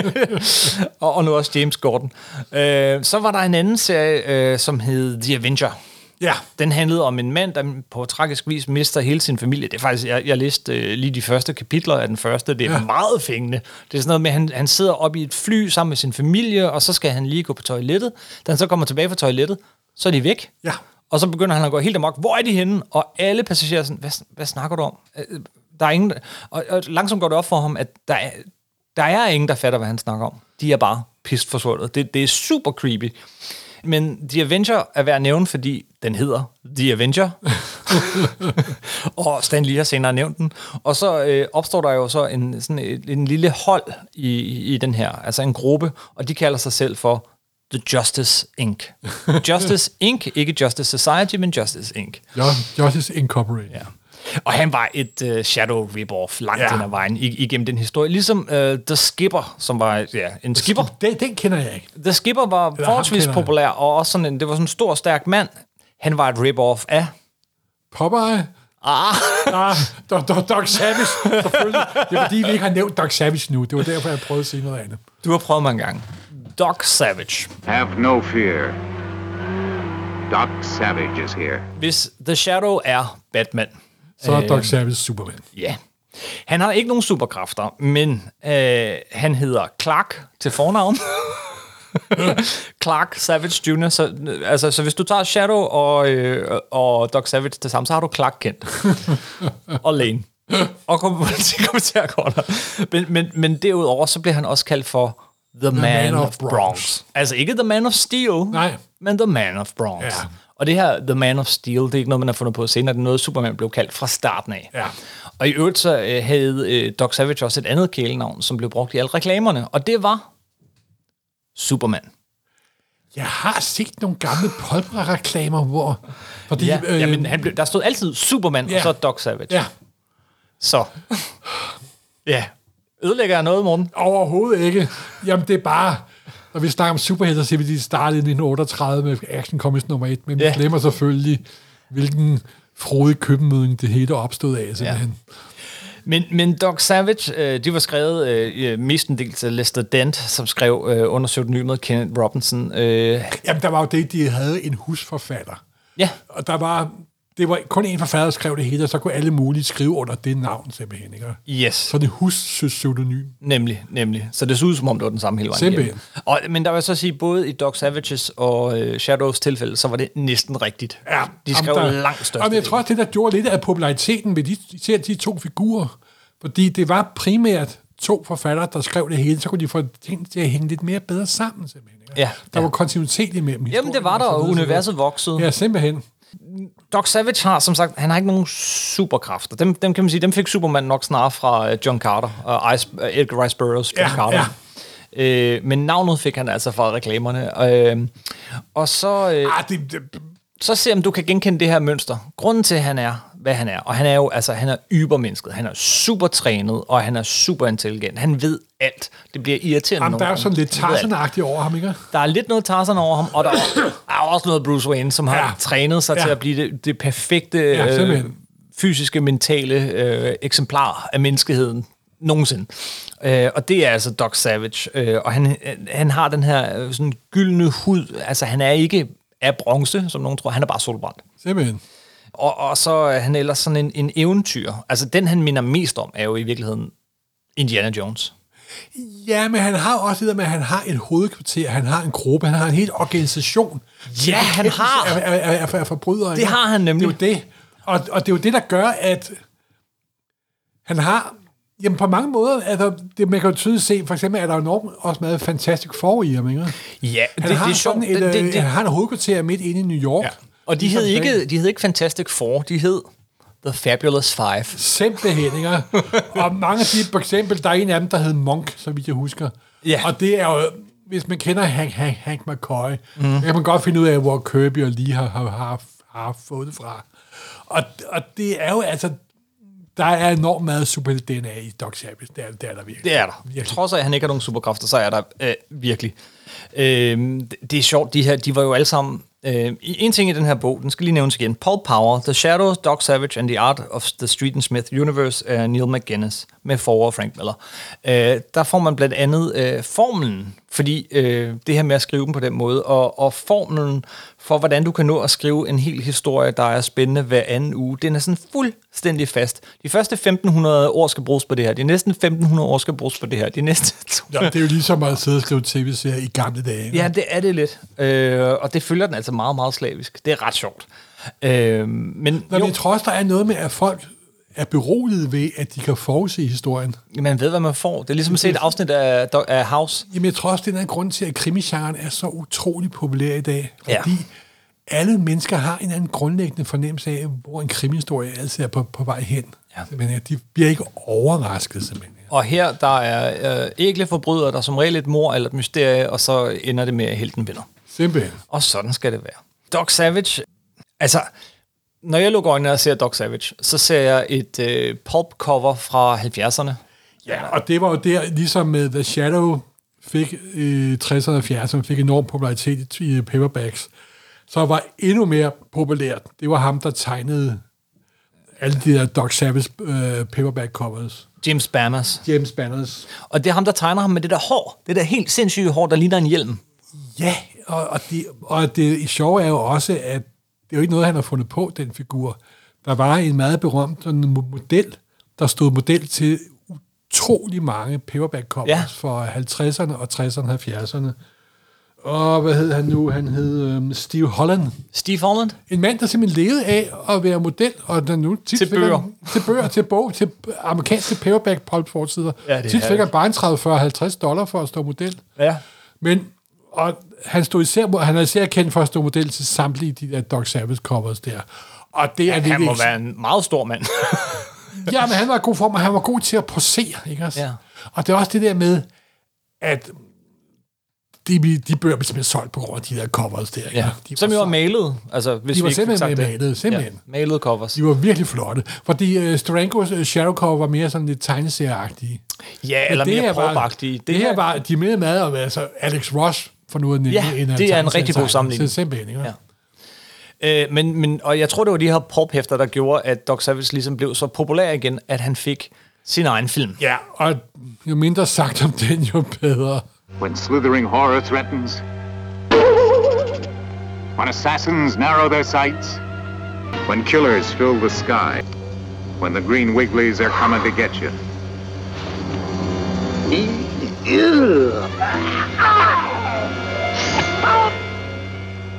og, og nu også James Gordon. Øh, så var der en anden serie, øh, som hed The Avenger. Ja, Den handlede om en mand, der på tragisk vis mister hele sin familie. Det er faktisk, jeg, jeg læste øh, lige de første kapitler af den første. Det er Ja. meget fængende. Det er sådan noget med, at han, han sidder oppe i et fly sammen med sin familie, og så skal han lige gå på toilettet. Da han så kommer tilbage fra toilettet, så er de væk. Ja. Og så begynder han at gå helt amok. Hvor er de henne? Og alle passagerer er sådan, hvad, hvad snakker du om? Øh, Der er ingen... Og, og langsomt går det op for ham, at der er, der er ingen, der fatter, hvad han snakker om. De er bare pist forsvundet. Det, det er super creepy. Men The Avenger er værd at nævne, fordi den hedder The Avenger. og Stan Lee har senere nævnt den. Og så øh, opstår der jo så en, sådan en, en lille hold i, i den her, altså en gruppe, og de kalder sig selv for The Justice Inc. Justice Inc., ikke Justice Society, men Justice Inc. Jo- Justice Incorporated. Ja. Og han var et uh, shadow rip-off langt Ja. hen ad vejen ig- igennem den historie. Ligesom uh, The Skipper, som var ja, en skipper. Den, den kender jeg ikke. The Skipper var forholdsvis populær, og også sådan en, det var sådan en stor, stærk mand. Han var et rip-off af... Popeye? Ah, Ah, Doc, Doc, Doc Savage, selvfølgelig. Det er fordi, vi ikke har nævnt Doc Savage nu. Det var derfor, jeg prøvede at sige noget andet. du har prøvet mig en gang. Doc Savage. Have no fear. Doc Savage is here. Hvis The Shadow er Batman, Så er Doc Savage Superman. ja. Han har ikke nogen superkræfter, men øh, han hedder Clark til fornavn. Clark Savage Jr. Så, altså, så hvis du tager Shadow og, øh, og Doc Savage til sammen, så har du Clark Kent. og Lane. Og kommentarer Connor. Men, men, men derudover, så bliver han også kaldt for The, Man, Man of, of Bronx. Bronx. Altså ikke The Man of Steel, Nej. men The Man of Bronx. Ja. Og det her The Man of Steel, det er ikke noget, man har fundet på senere. Det er noget, Superman blev kaldt fra starten af. Ja. Og i øvrigt så øh, havde øh, Doc Savage også et andet kælenavn, som blev brugt i alle reklamerne. Og det var Superman. Jeg har set nogle gamle Polbra-reklamer, hvor... Fordi, Ja, øh, jamen, han blev, der stod altid Superman, Ja. og så Doc Savage. ja, Så. ja. Ødelægger jeg noget, morgen? overhovedet ikke. Jamen, det er bare... Når vi snakker om superhelte, så siger vi, at de startede i 1938 med Action Comics nummer 1, men vi Ja. glemmer selvfølgelig, hvilken frodig køkkenmøding det hele opstod af, simpelthen. Men, men Doc Savage, øh, de var skrevet øh, mestendels af Lester Dent, som skrev øh, under pseudonymet Kenneth Robinson. Øh, Jamen, der var jo det, de havde en husforfatter. ja, Og der var det var kun en forfatter, der skrev det hele, og så kunne alle mulige skrive under det navn simpelthen. Ikke? Yes. Så det hus pseudonym. Nemlig, nemlig. Så det så ud som om, det var den samme hele vejen Simpelthen. igennem. Og, men der vil jeg så sige, både i Doc Savages og øh, Shadows tilfælde, så var det næsten rigtigt. Ja, de skrev jamen, langt størst. Og jeg tror også, det der gjorde lidt af populariteten ved de, især de to figurer, fordi det var primært to forfattere, der skrev det hele, så kunne de få tingene til at hænge lidt mere bedre sammen, simpelthen. ikke? Ja, Der ja. var kontinuitet imellem Jamen, det var der, og universet voksede. Ja, simpelthen. Doc Savage har, som sagt, han har ikke nogen superkræfter. Dem, dem kan man sige, dem fik Superman nok snarere fra øh, John Carter, og Ice, uh, Edgar Rice Burroughs, John Ja, Carter. Øh, men navnet fik han altså fra reklamerne. Øh, og så, øh, Ah, det, det, så se om du kan genkende det her mønster. Grunden til, at han er, hvad han er, og han er jo, altså, han er ybermennesket. Han er super trænet, og han er super intelligent. Han ved alt. Det bliver irriterende. jamen, der er sådan lidt. Han tarzan over ham, ikke? Der er lidt noget Tarzan over ham, og der er også noget Bruce Wayne, som har Ja. trænet sig ja. Til at blive det, det perfekte Ja, øh, fysiske, mentale øh, eksemplar af menneskeheden nogensinde. Øh, og det er altså Doc Savage. Øh, og han, han har den her øh, sådan gyldne hud. Altså, han er ikke af bronze, som nogen tror. Han er bare solbrændt. Simpelthen. Og, og så er han ellers sådan en, en eventyr. Altså, den han minder mest om, er jo i virkeligheden Indiana Jones. Ja, men han har også det der med, at han har et hovedkvarter, han har en gruppe, han har en hel organisation. Ja, han har. Af, af, af, af, af forbrydere. Det ikke? har han nemlig. Det er jo det. Og, og det er jo det, der gør, at han har... Jamen på mange måder, altså, det, man kan jo tydeligt se, for eksempel er der jo enormt også meget fantastisk for i ham, ikke? Ja, Han det, har det er sjovt. et, det, det, øh, det, han har en hovedkvarter midt inde i New York. Ja. Og de hed, Ligesom ikke, de hed ikke Fantastic Four, de hed The Fabulous Five. Simpelthen, ikke? og mange af de, for eksempel, der er en af dem, der hed Monk, så vidt jeg husker. Ja. Og det er jo, hvis man kender Hank, Hank, Hank McCoy, mm. så kan man godt finde ud af, hvor Kirby og Lee har, har, har, har fået det fra. Og, og det er jo altså, der er enormt meget super DNA i Doc Savage. Det er, det er der virkelig. Det er der. Virkelig. Trods af, at han ikke har nogen superkræfter, så er der øh, virkelig. Øh, det, det er sjovt, de her, de var jo alle sammen... Øh, en ting i den her bog, den skal lige nævnes igen. Paul Power, The Shadows, Doc Savage and the Art of the Street and Smith Universe af Neil McGuinness med forord Frank Miller. Øh, der får man blandt andet øh, formelen, fordi øh, det her med at skrive dem på den måde, og, og formelen for, hvordan du kan nå at skrive en hel historie, der er spændende hver anden uge, den er sådan fuldstændig fast. De første 1500 år skal bruges på det her, de næste 1500 år skal bruges på det her, de næste... Ja, det er jo ligesom at sidde og skrive tv-serier i gamle dage. Ja, det er det lidt. Øh, og det følger den altså meget, meget slavisk. Det er ret sjovt. Øh, men Nå, jo, men jeg tror også, der er noget med, at folk er beroliget ved, at de kan forudse historien. man ved, hvad man får. Det er ligesom at se et afsnit af, af House. Jamen, jeg tror også, det er en grund til, at krimisgenren er så utrolig populær i dag. Ja. Fordi alle mennesker har en anden grundlæggende fornemmelse af, hvor en krimihistorie altid er på, på vej hen. Ja. Men at de bliver ikke overrasket, simpelthen. Og her, der er øh, ægle forbrydere, der er som regel et mor eller et mysterie, og så ender det med, at helten vinder. Simpelthen. Og sådan skal det være. Doc Savage, altså, når jeg lukker øjnene og ser Doc Savage, så ser jeg et øh, pulp cover fra 70'erne. Ja, og det var jo der, ligesom med The Shadow fik i 60'erne og 70'erne, fik enorm popularitet i paperbacks, så var endnu mere populært. Det var ham, der tegnede alle de der Doc Savage øh, paperback covers. James Bammers. James Banners. Og det er ham, der tegner ham med det der hår. Det der helt sindssyge hår, der ligner en hjelm. Ja, og, og, det, og det sjove er jo også, at det er jo ikke noget, han har fundet på, den figur. Der var en meget berømt sådan mo- model, der stod model til utrolig mange paperback covers Ja. for 50'erne og 60'erne og 70'erne. Og hvad hed han nu? Han hed øhm, Steve Holland. Steve Holland. En mand, der simpelthen levede af at være model, og der nu tit Til bøger. Han, til bøger, til bog, til amerikanske paperback pulp forsider. Ja, tit fik han bare en 30, 40, 50 dollar for at stå model. Ja. Men og han, stod især, han er især kendt for at stå model til samtlige de der Doc Savage covers der. Og det er Han virkelig må ikke- være en meget stor mand. Ja, men han var god form, og han var god til at posere, ikke også? Ja. Og det er også det der med, at de, de bøger blev simpelthen solgt på grund af de der covers der. ikke? ja. De Som jo var malet. Altså, hvis De var vi simpelthen det. malet, simpelthen. Ja, malet covers. De var virkelig flotte. Fordi uh, Strangos uh, Shadow Cover var mere sådan lidt tegneserieagtige. Ja, eller det mere prop-agtige. Det, det her var, de med meget om altså Alex Ross, for nu at nævne Ja, en af det er en rigtig god sammenligning. Så simpelthen, ikke? Ja. Øh, men, men, og jeg tror, det var de her pulp-hæfter, der gjorde, at Doc Savage ligesom blev så populær igen, at han fik sin egen film. Ja, og jo mindre sagt om den, jo bedre. When slithering horror threatens, when assassins narrow their sights, When killers fill the sky. When the green wigglies are coming to get you.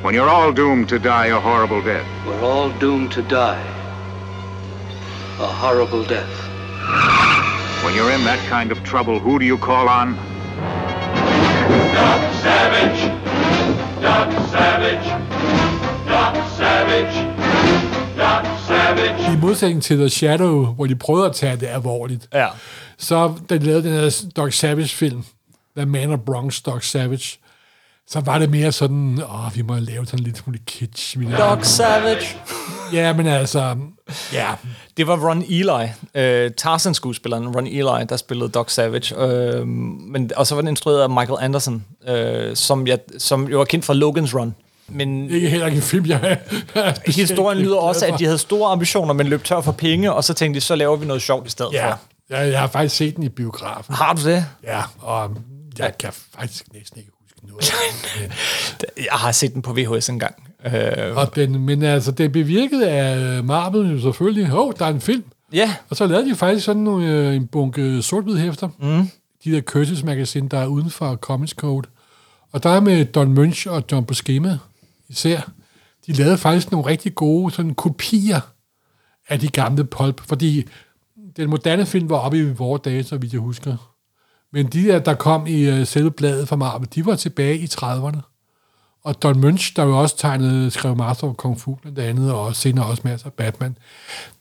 When you're all doomed to die a horrible death. We're all doomed to die. A horrible death. When you're in that kind of trouble, who do you call on? Doc Savage! Doc Savage! Doc Savage! Doc Savage! I modsætning til The Shadow, hvor de prøvede at tage det alvorligt, Ja. så da de lavede den her Doc Savage-film, The Man of Bronx, Doc Savage, så var det mere sådan, åh, vi må lave sådan lidt smule kitsch. Doc Savage. Ja, men altså, ja, Det var Ron Eli, øh, Tarzan-skuespilleren Ron Eli, der spillede Doc Savage. Øh, men, og så var den instrueret af Michael Anderson, øh, som, jeg, som jo var kendt fra Logan's Run. Men ikke heller ikke en film, jeg er historien lyder også, at de havde store ambitioner, men løb tør for penge, og så tænkte de, så laver vi noget sjovt i stedet Ja, for. jeg, jeg har faktisk set den i biografen. Har du det? Ja, og jeg kan faktisk næsten ikke noget. Jeg har set den på VHS engang. Øh, og den, men altså, det bevirkede af Marvel jo selvfølgelig. Åh, oh, der er en film. ja, Og så lavede de faktisk sådan nogle, øh, en bunke sort hæfter. Mm. De der Curtis Magazine, der er uden for Comics Code. Og der er med Don Munch og John Buscema især. De lavede faktisk nogle rigtig gode sådan kopier af de gamle pulp, fordi den moderne film var oppe i vores dage, så vidt jeg husker. Men de der, der kom i uh, selve bladet fra Marvel, de var tilbage i 30'erne. Og Don Munch, der jo også tegnede, skrev Master of Kung Fu blandt andet, og senere også masser af Batman,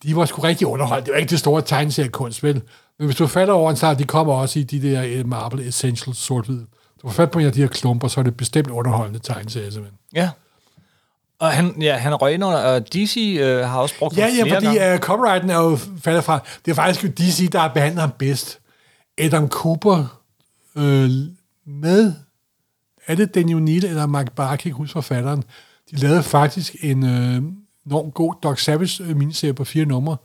de var sgu rigtig underholdt. Det var ikke det store tegneseriekunst, vel? Men hvis du falder over en så de kommer også i de der eh, Marvel Essentials sort-hvid. Du får fat på en af de her klumper, så er det bestemt underholdende tegneserier, simpelthen. ja. Og han, ja, han røg ind under, og DC øh, har også brugt Ja, ham ja, flere fordi gange. uh, copyrighten er jo faldet fra... Det er faktisk jo DC, der har behandlet ham bedst. Adam Cooper øh, med... Er det Daniel Neal eller Mark jeg kan ikke huske forfatteren. De lavede faktisk en øh, enormt god Doc Savage øh, miniserie på fire numre,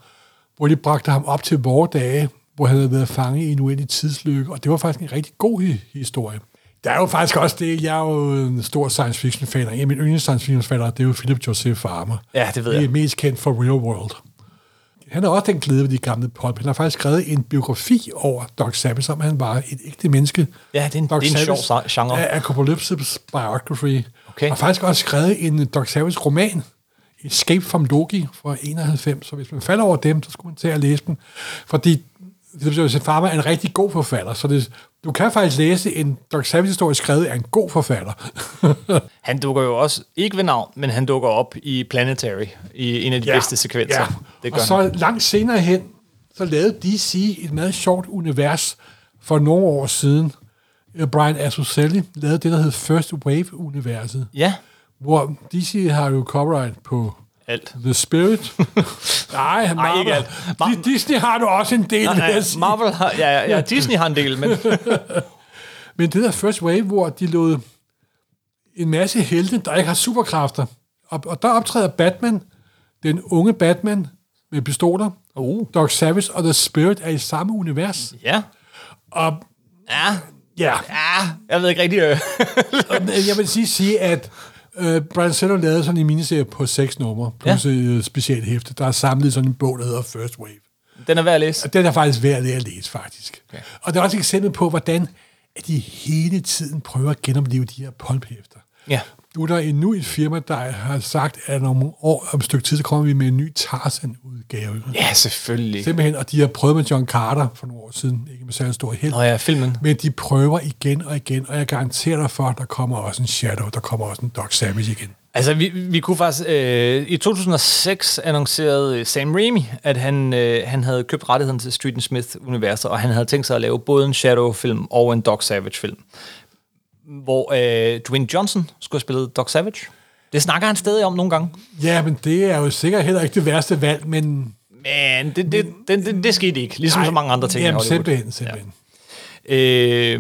hvor de bragte ham op til vores dage, hvor han havde været fanget i en uendelig tidslykke, og det var faktisk en rigtig god hi- historie. Der er jo faktisk også det, jeg er jo en stor science fiction fan, og en af mine yndlings science fiction fatter, det er jo Philip Joseph Farmer. Ja, det ved Det er jeg. mest kendt for Real World. Han har også den glæde ved de gamle pulp. Han har faktisk skrevet en biografi over Doc Savage, som han var et ægte menneske. Ja, det er en- Doc det er en sjov genre. Er Apocalypse Biography. Okay. Og faktisk også skrevet en Doc Savage roman, Escape from Loki fra 91. Så hvis man falder over dem, så skulle man tage og læse dem. Fordi Philip Joseph Farmer er en rigtig god forfatter, så det, du kan faktisk læse en Doc Savage-historie skrevet af en god forfatter. Han dukker jo også, ikke ved navn, men han dukker op i Planetary, i en af de ja. bedste sekvenser. Ja. Det gør og så han. langt senere hen, så lavede DC et meget sjovt univers for nogle år siden. Øh, Brian Azzarelli lavede det, der hed First Wave-universet, Ja, hvor DC har jo copyright på alt. The Spirit. Nej, Marvel. ikke alt. Di- Disney har du også en del, Nej, nej. Marvel har, ja, ja, ja, Disney har en del, men Men det der First Wave, hvor de lod en masse helte, der ikke har superkræfter. Og, og der optræder Batman, den unge Batman med pistoler. Uh. Doc Savage og The Spirit er i samme univers. ja. Og Ja, ja, ja, jeg ved ikke rigtig. Øh. jeg vil sige, sige at øh, Brian Settle lavede sådan en miniserie på seks numre, plus ja. et specielt hæfte, der er samlet sådan en bog, der hedder First Wave. Den er værd at læse. Og den er faktisk værd at læse, faktisk. Okay. Og der er også et eksempel på, hvordan at de hele tiden prøver at genopleve de her pulphæfter. Ja. Nu er der endnu et firma, der har sagt, at om år, om et stykke tid, så kommer vi med en ny Tarzan-udgave. Ja, selvfølgelig. Simpelthen, og de har prøvet med John Carter for nogle år siden, ikke med særlig stor held. Nå ja, filmen. Men de prøver igen og igen, og jeg garanterer dig for, at der kommer også en Shadow, der kommer også en Doc Savage igen. Altså, vi, vi kunne faktisk... Øh, I 2006 annoncerede Sam Raimi, at han, øh, han havde købt rettigheden til Street Smith-universet, og han havde tænkt sig at lave både en Shadow-film og en Doc Savage-film. Hvor øh, Dwayne Johnson skulle have spillet Doc Savage. Det snakker han stadig om nogle gange. Ja, men det er jo sikkert heller ikke det værste valg, men... Men det, det, det, det, det skete ikke, ligesom så mange andre ting Jamen, simpelthen, simpelthen. Øh,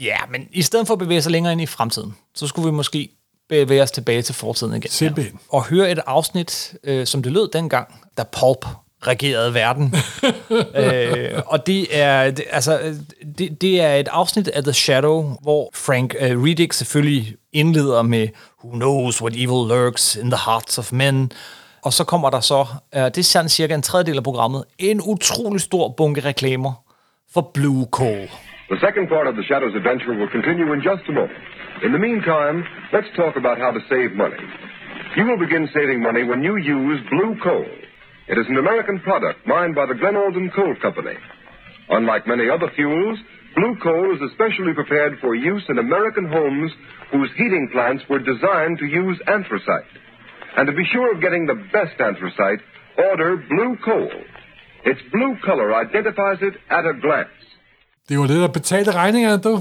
ja, men i stedet for at bevæge sig længere ind i fremtiden, så skulle vi måske bevæge os tilbage til fortiden igen. Simpelthen. Og høre et afsnit, øh, som det lød dengang, da Pulp regerede verden. øh, og det er, det, altså, det, det er et afsnit af The Shadow, hvor Frank øh, Riddick selvfølgelig indleder med Who knows what evil lurks in the hearts of men. Og så kommer der så, øh, det er sådan cirka en tredjedel af programmet, en utrolig stor bunke reklamer for Blue Coal. The second part of the Shadows adventure will continue in just a moment. In the meantime, let's talk about how to save money. You will begin saving money when you use Blue Coal. It is an American product mined by the Glen Alden Coal Company. Unlike many other fuels, Blue Coal is especially prepared for use in American homes whose heating plants were designed to use anthracite. And to be sure of getting the best anthracite, order Blue Coal. Its blue color identifies it at a glance. Det er var det, der betalte regningerne, du.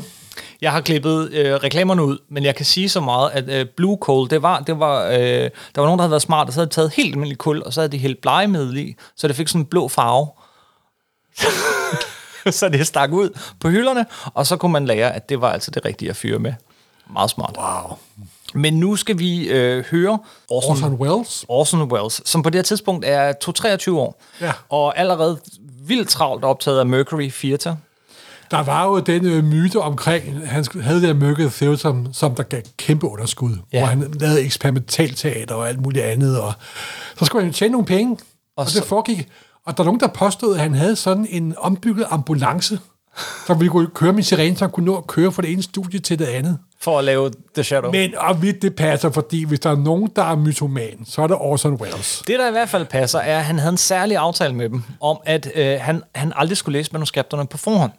Jeg har klippet øh, reklamerne ud, men jeg kan sige så meget, at øh, Blue Coal, det var, det var, øh, der var nogen, der havde været smart, og så havde de taget helt almindelig kul, og så havde de hældt blegemiddel i, så det fik sådan en blå farve. så det stak ud på hylderne, og så kunne man lære, at det var altså det rigtige at fyre med. Meget smart. Wow. Men nu skal vi øh, høre Orson, Orson Welles. Orson Welles, som på det her tidspunkt er 2-23 år, Ja. og allerede vildt travlt optaget af Mercury Theatre. Der var jo den øh, myte omkring, han havde det Mercury Theatre, som, som der gav kæmpe underskud, Ja. ja. hvor han lavede eksperimentalteater og alt muligt andet, og så skulle han jo tjene nogle penge, og, og så- det foregik. Og der er nogen, der påstod, at han havde sådan en ombygget ambulance, som ville kunne køre med sirene, så han kunne nå at køre fra det ene studie til det andet. For at lave The Shadow. Men og vidt det passer, fordi hvis der er nogen, der er mytoman, så er det Orson Welles. Det, der i hvert fald passer, er, at han havde en særlig aftale med dem, om at øh, han, han aldrig skulle læse manuskripterne på forhånd.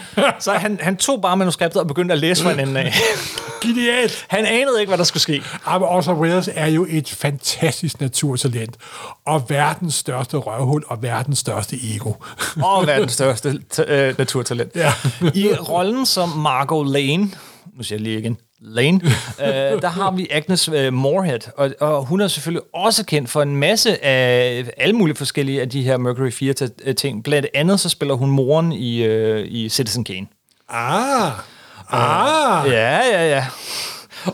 så han, han tog bare manuskriptet og begyndte at læse fra en ende af. Genialt! Han anede ikke, hvad der skulle ske. Men Orson Welles er jo et fantastisk naturtalent, og verdens største røvhul og verdens største ego. Og verdens største t- øh, naturtalent. Ja. I rollen som Margot Lane, nu siger jeg lige igen, Lane, øh, der har vi Agnes øh, Moorehead, og, og hun er selvfølgelig også kendt for en masse af alle mulige forskellige af de her Mercury Theatre ting. Blandt andet så spiller hun moren i, øh, i Citizen Kane. Ah, ah, Ja, ja, ja.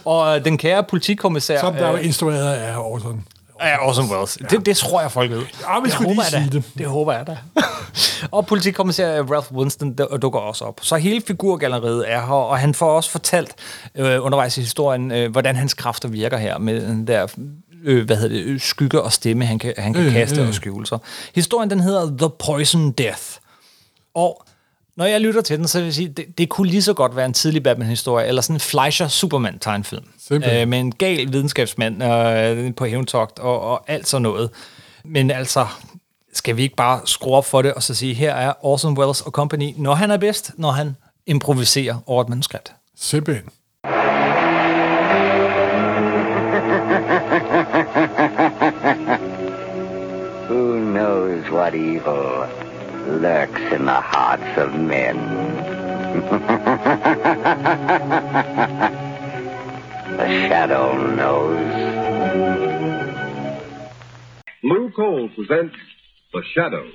Og den kære politikommissær... som der er jo øh, instrueret af Orson. Ja, Orson Welles. Ja. Det, det tror jeg, folk ved. Ja, vi det skulle håber jeg det. Det håber jeg da. og politikommissær Ralph Winston du- dukker også op. Så hele figurgalleriet er her, og han får også fortalt øh, undervejs i historien, øh, hvordan hans kræfter virker her med den der øh, hvad hedder det, skygge og stemme, han kan, han kan Øh, kaste øh. og skjule sig. Historien, den hedder The Poison Death. Og når jeg lytter til den, så vil jeg sige, det, det kunne lige så godt være en tidlig Batman-historie, eller sådan en Fleischer-Superman-tegnfilm. Simpelthen. Øh, med en gal videnskabsmand øh, på hævntogt og, og alt sådan noget. Men altså, skal vi ikke bare skrue op for det, og så sige, her er Orson Welles og Company, når han er bedst, når han improviserer over et manuskript. Simpelthen. Who knows what evil lurks in the hearts of men? the shadow knows. Lou Coal presents The Shadow,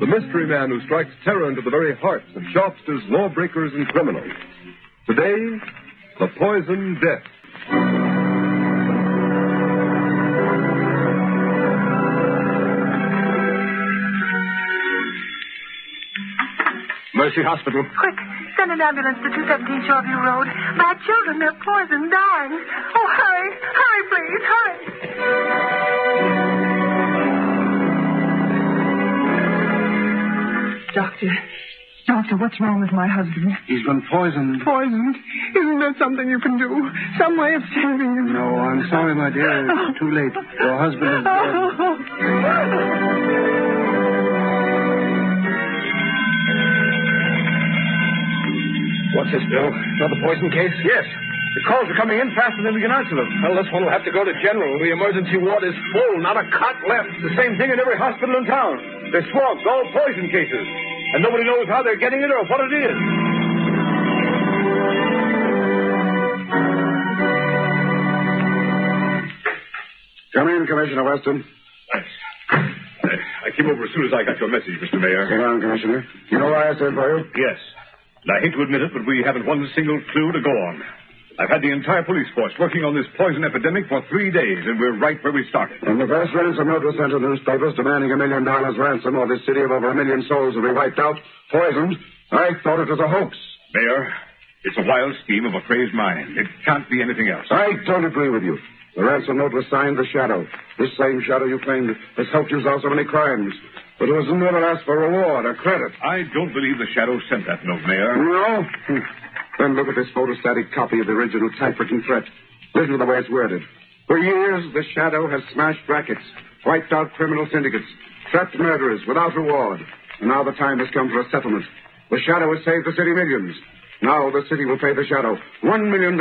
the mystery man who strikes terror into the very hearts of shopsters, lawbreakers, and criminals. Today, The Poison Death. Mercy Hospital. Quick, send an ambulance to 217 Shoreview Road. My children, they're poisoned, dying. Oh, hurry, hurry, please, hurry. Doctor, doctor, what's wrong with my husband? He's been poisoned. Poisoned? Isn't there something you can do? Some way of saving him? No, I'm sorry, my dear. It's too late. Your husband is dead. Oh. What's this, Bill? Another poison case? Yes. The calls are coming in faster than we can answer them. Well, this one will have to go to General. The emergency ward is full, not a cot left. It's the same thing in every hospital in town. They're swamped, all poison cases. And nobody knows how they're getting it or what it is. Come in, Commissioner Weston. Thanks. I came over as soon as I got your message, Mr. Mayor. Sit down, Commissioner. You know why I sent for you? Yes. I hate to admit it, but we haven't one single clue to go on. I've had the entire police force working on this poison epidemic for three days, and we're right where we started. And the first ransom note was sent to the newspapers demanding a million dollars ransom or this city of over a million souls will be wiped out, poisoned, I thought it was a hoax. Mayor, it's a wild scheme of a crazed mind. It can't be anything else. I don't agree with you. The ransom note was signed The Shadow. This same Shadow you claimed has helped you solve so many crimes, but who has never asked for reward or credit. I don't believe the Shadow sent that note, Mayor. No? Hmm. Then look at this photostatic copy of the original typewritten threat. Listen to the way it's worded. For years, the Shadow has smashed rackets, wiped out criminal syndicates, trapped murderers without reward. And now the time has come for a settlement. The Shadow has saved the city millions. Now the city will pay the Shadow one million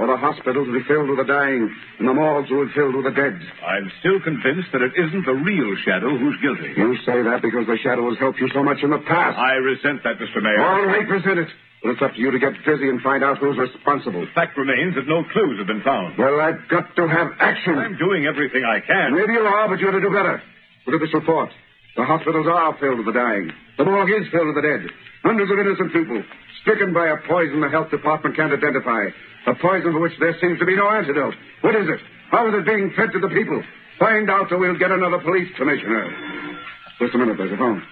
for the hospitals to be filled with the dying and the morgues will be filled with the dead. I'm still convinced that it isn't the real Shadow who's guilty. You say that because the Shadow has helped you so much in the past. I resent that, Mr. Mayor. All right, resent it. But it's up to you to get busy and find out who's responsible. The fact remains that no clues have been found. Well, I've got to have action. I'm doing everything I can. Maybe you are, but you ought to do better. Look at this report. The hospitals are filled with the dying. The morgue is filled with the dead. Hundreds of innocent people stricken by a poison the health department can't identify. A poison for which there seems to be no antidote. What is it? How is it being fed to the people? Find out or we'll get another police commissioner. Just a minute, there's a phone.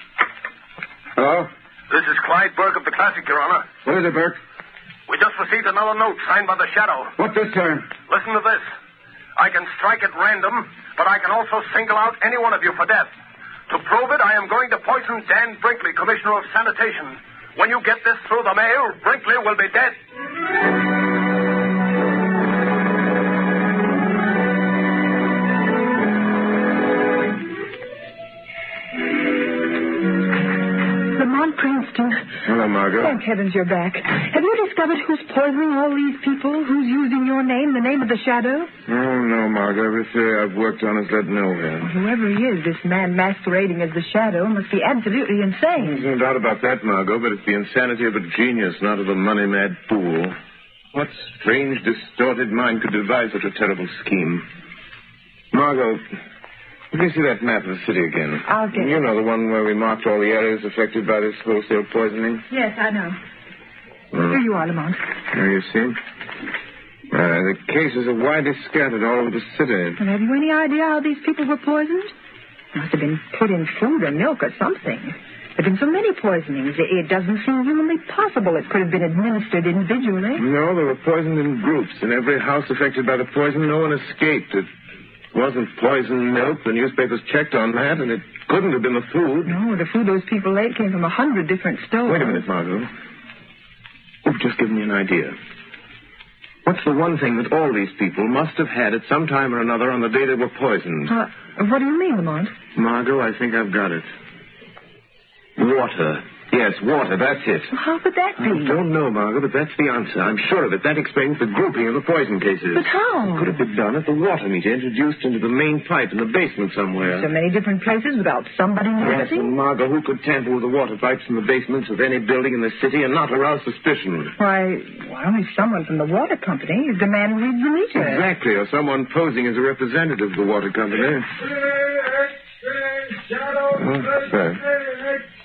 Hello? This is Clyde Burke of the Classic, Your Honor. What is it, Burke? We just received another note signed by the Shadow. What this time? Listen to this. I can strike at random, but I can also single out any one of you for death. To prove it, I am going to poison Dan Brinkley, Commissioner of Sanitation. When you get this through the mail, Brinkley will be dead. Princeton. Hello, Margot. Thank heavens you're back. Have you discovered who's poisoning all these people? Who's using your name, the name of the shadow? Oh, no, Margot. Every theory uh, I've worked on has led nowhere. Whoever he is, this man masquerading as the shadow must be absolutely insane. There's no doubt about that, Margot, but it's the insanity of a genius, not of a money-mad fool. What strange, distorted mind could devise such a terrible scheme? Margot, let me see that map of the city again. I'll get You it. know the one where we marked all the areas affected by this wholesale poisoning? Yes, I know. Hmm. Here you are, Lamont. There you see. Uh, the cases are widely scattered all over the city. And have you any idea how these people were poisoned? Must have been put in food or milk or something. There have been so many poisonings. It, it doesn't seem humanly possible it could have been administered individually. No, they were poisoned in groups. In every house affected by the poison, no one escaped. It wasn't poisoned milk. The newspapers checked on that, and it couldn't have been the food. No, the food those people ate came from a hundred different stores. Wait a minute, Margot. You've just given me an idea. What's the one thing that all these people must have had at some time or another on the day they were poisoned? Uh, what do you mean, Lamont? Margot, I think I've got it. Water. Yes, water, that's it. How could that be? I don't know, Margaret, but that's the answer. I'm sure of it. That explains the grouping of the poison cases. But how? Could have been done at the water meter introduced into the main pipe in the basement somewhere. So many different places without somebody Yes, noticing? and Margot, who could tamper with the water pipes in the basements of any building in the city and not arouse suspicion? Why, well, if someone from the water company is the man who reads the meter. Exactly, or someone posing as a representative of the water company. Oh, sir.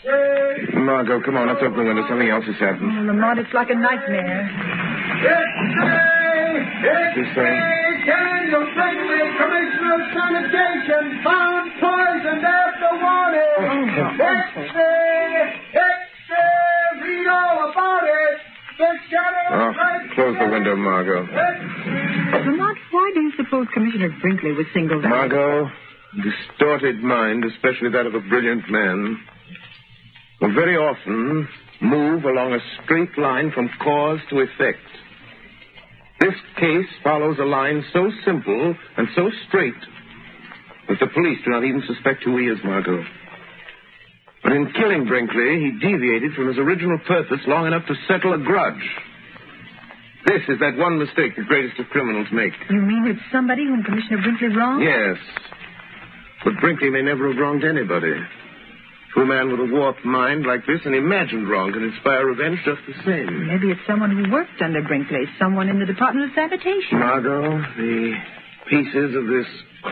Margot, come on, let's open the window. Something else has happened. Oh, Lamont, it's like a nightmare. She's saying, Daniel Brinkley, Commissioner of Sanitation, found poisoned after warning. X-ray! X-ray! Read all about it. The oh, close the window, Margot. Lamont, why do you suppose Commissioner Brinkley was singled out? Margot, distorted mind, especially that of a brilliant man, will very often move along a straight line from cause to effect. This case follows a line so simple and so straight that the police do not even suspect who he is, Margot. But in killing Brinkley, he deviated from his original purpose long enough to settle a grudge. This is that one mistake the greatest of criminals make. You mean it's somebody whom Commissioner Brinkley wronged? Yes. But Brinkley may never have wronged anybody. A man with a warped mind like this, an imagined wrong can inspire revenge just the same. Maybe it's someone who worked under Brinkley, someone in the Department of Sanitation. Margot, the pieces of this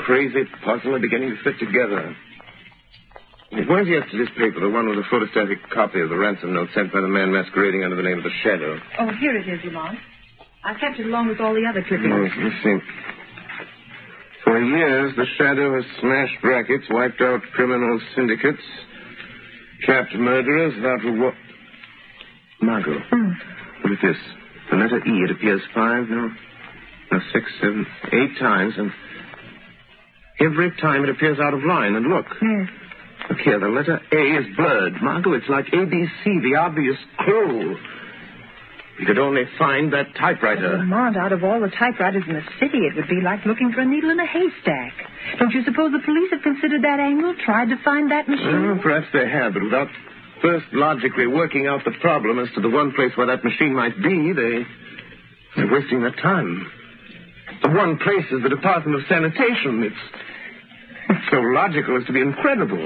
crazy puzzle are beginning to fit together. Where's yesterday's paper, the one with the photostatic copy of the ransom note sent by the man masquerading under the name of the Shadow? Oh, here it is, Lamont. I kept it along with all the other clippings. Oh, let's see. For years, the Shadow has smashed rackets, wiped out criminal syndicates, trapped murderers without what... Margot, Hmm. look at this. The letter E, it appears five, no? No, six, seven, eight times, and every time it appears out of line. And look. Yes. Look here, the letter A is blurred. Margot, it's like ABC, the obvious clue. You could only find that typewriter. Lamont, out of all the typewriters in the city, it would be like looking for a needle in a haystack. Don't you suppose the police have considered that angle, tried to find that machine? Well, perhaps they have, but without first logically working out the problem as to the one place where that machine might be, they, they're wasting their time. The one place is the Department of Sanitation. It's, it's so logical as to be incredible.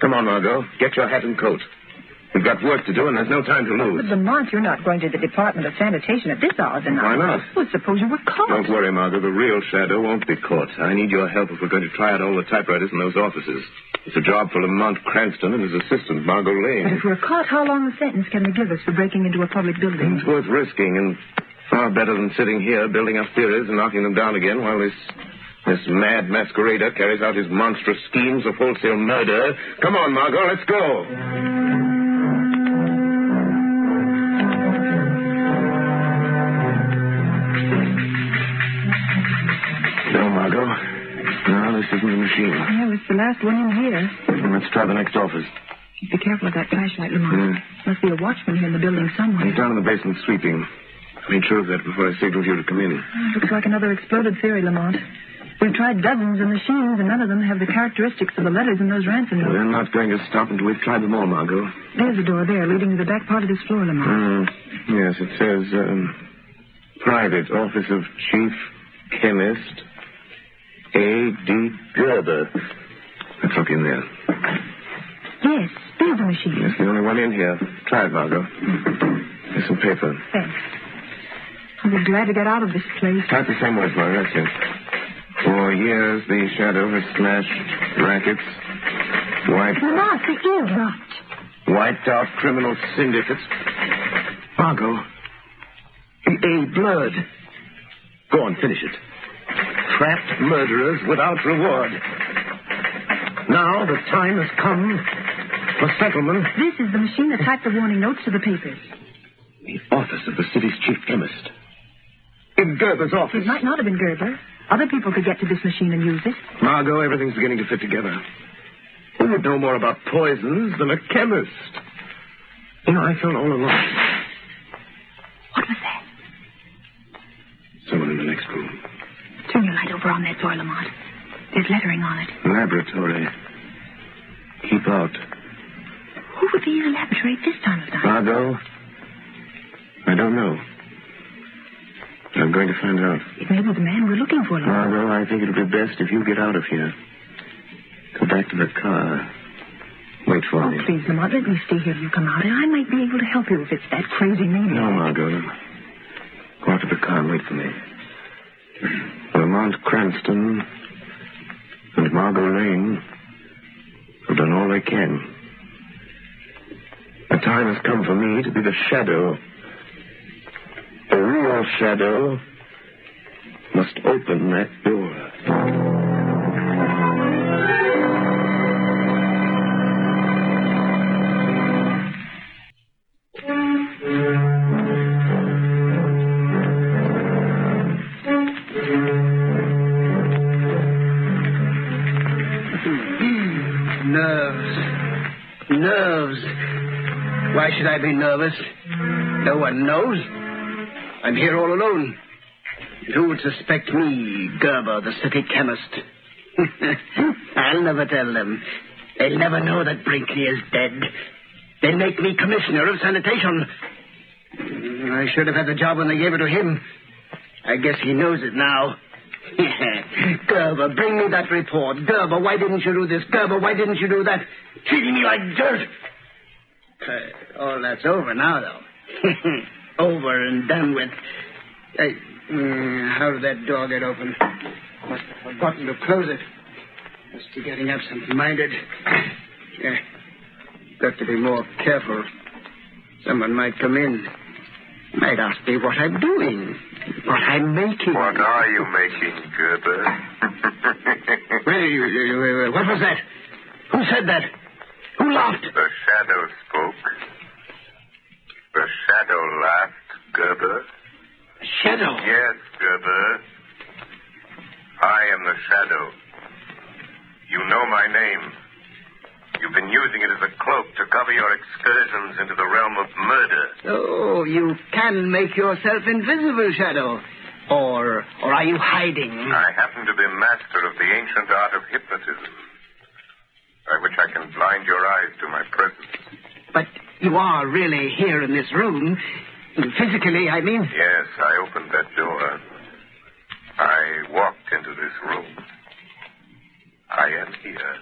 Come on, Margot. Get your hat and coat. We've got work to do, and there's no time to lose. But Lamont, you're not going to the Department of Sanitation at this hour the Why not? Well, suppose you were caught. Don't worry, Margot. The real shadow won't be caught. I need your help if we're going to try out all the typewriters in those offices. It's a job for Lamont Cranston and his assistant, Margot Lane. But if we're caught, how long a sentence can they give us for breaking into a public building? It's worth risking, and far better than sitting here building up theories and knocking them down again while this this mad masquerader carries out his monstrous schemes of wholesale murder. Come on, Margot, let's go. No, this isn't the machine. It's the last one in here. Let's try the next office. Be careful of that flashlight, Lamont. Hmm. Must be a watchman here in the building somewhere. He's down in the basement sweeping. I made sure of that before I signaled you to come in. Looks like another exploded theory, Lamont. We've tried dozens of machines, and none of them have the characteristics of the letters in those ransom notes. We're not going to stop until we've tried them all, Margot. There's a door there leading to the back part of this floor, Lamont. Mm, yes, it says um, Private Office of Chief Chemist A.D. Gerber. Let's look in there. Yes, there's a machine. It's the only one in here. Try it, Margot. Hmm. Here's some paper. Thanks. I'll be glad to get out of this place. Type the same words, Margot. That's it. For years, the shadow has smashed rackets, wiped, Lamont, the eardrot. wiped out criminal syndicates. Margot, A blurred. Go on, finish it. Trapped murderers without reward. Now the time has come for settlement. This is the machine that typed the warning notes to the papers. The office of the city's chief chemist. In Gerber's office. It might not have been Gerber. Other people could get to this machine and use it. Margot, everything's beginning to fit together. Who would know more about poisons than a chemist? You know, I felt all alone. What was that? Someone in the next room. Turn your light over on that door, Lamont. There's lettering on it. Laboratory. Keep out. Who would be in the laboratory at this time of night? Margot? I don't know. I'm going to find out. It may be the man we're looking for, Lamont. Margot, I think it'll be best if you get out of here. Go back to the car. Wait for Oh, me. please, Lamont, let me stay here till you come out, and I might be able to help you if it's that crazy maniac. No, Margot. Go out to the car and wait for me. Lamont Cranston and Margot Lane have done all they can. The time has come for me to be the shadow. The real shadow must open that door. I be nervous? No one knows. I'm here all alone. Who would suspect me, Gerber, the city chemist? I'll never tell them. They'll never know that Brinkley is dead. They'll make me commissioner of sanitation. I should have had the job when they gave it to him. I guess he knows it now. Gerber, bring me that report. Gerber, why didn't you do this? Gerber, why didn't you do that? Treating me like dirt. Uh, all that's over now, though. over and done with. Hey, mm, how did that door get open? Must have forgotten to close it. Must be getting absent-minded. Yeah. Got to be more careful. Someone might come in. Might ask me what I'm doing. What I'm making. What are you making, Gerber? Wait, what was that? Who said that? Who laughed? The shadow spoke. The shadow laughed, Gerber. Shadow? Yes, Gerber. I am the shadow. You know my name. You've been using it as a cloak to cover your excursions into the realm of murder. Oh, you can make yourself invisible, Shadow. Or, or are you hiding? I happen to be master of the ancient art of hypnotism, by which I can blind your eyes to my presence. But you are really here in this room. Physically, I mean. Yes, I opened that door. I walked into this room. I am here.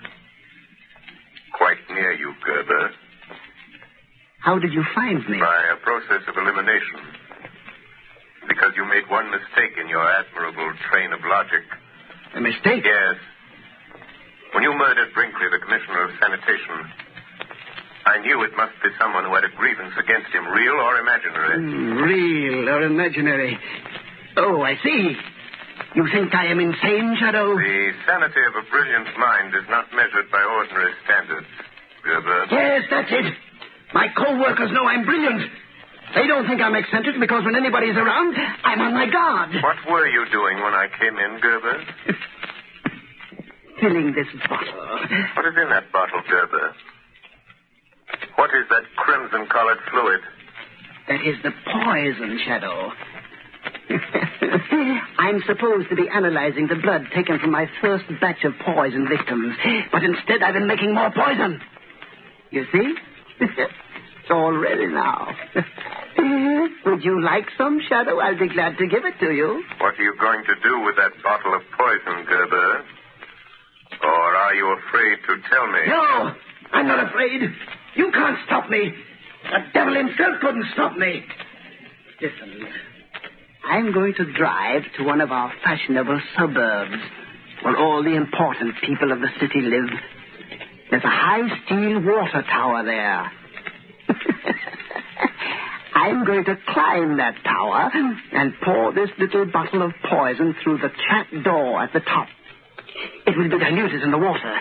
Quite near you, Gerber. How did you find me? By a process of elimination. Because you made one mistake in your admirable train of logic. A mistake? Yes. When you murdered Brinkley, the Commissioner of Sanitation, I knew it must be someone who had a grievance against him, real or imaginary. Mm, real or imaginary? Oh, I see. You think I am insane, Shadow? The sanity of a brilliant mind is not measured by ordinary standards, Gerber. Yes, that's it. My co-workers know I'm brilliant. They don't think I'm eccentric because when anybody's around, I'm on my guard. What were you doing when I came in, Gerber? Filling this bottle. Uh, what is in that bottle, Gerber? What is that crimson colored fluid? That is the poison, Shadow. I'm supposed to be analyzing the blood taken from my first batch of poison victims, but instead I've been making more poison. You see? it's all ready now. Would you like some, Shadow? I'll be glad to give it to you. What are you going to do with that bottle of poison, Gerber? Or are you afraid to tell me? No, I'm not afraid. You can't stop me. The devil himself couldn't stop me. Listen, I'm going to drive to one of our fashionable suburbs where all the important people of the city live. There's a high steel water tower there. I'm going to climb that tower and pour this little bottle of poison through the trap door at the top. It will be diluted in the water,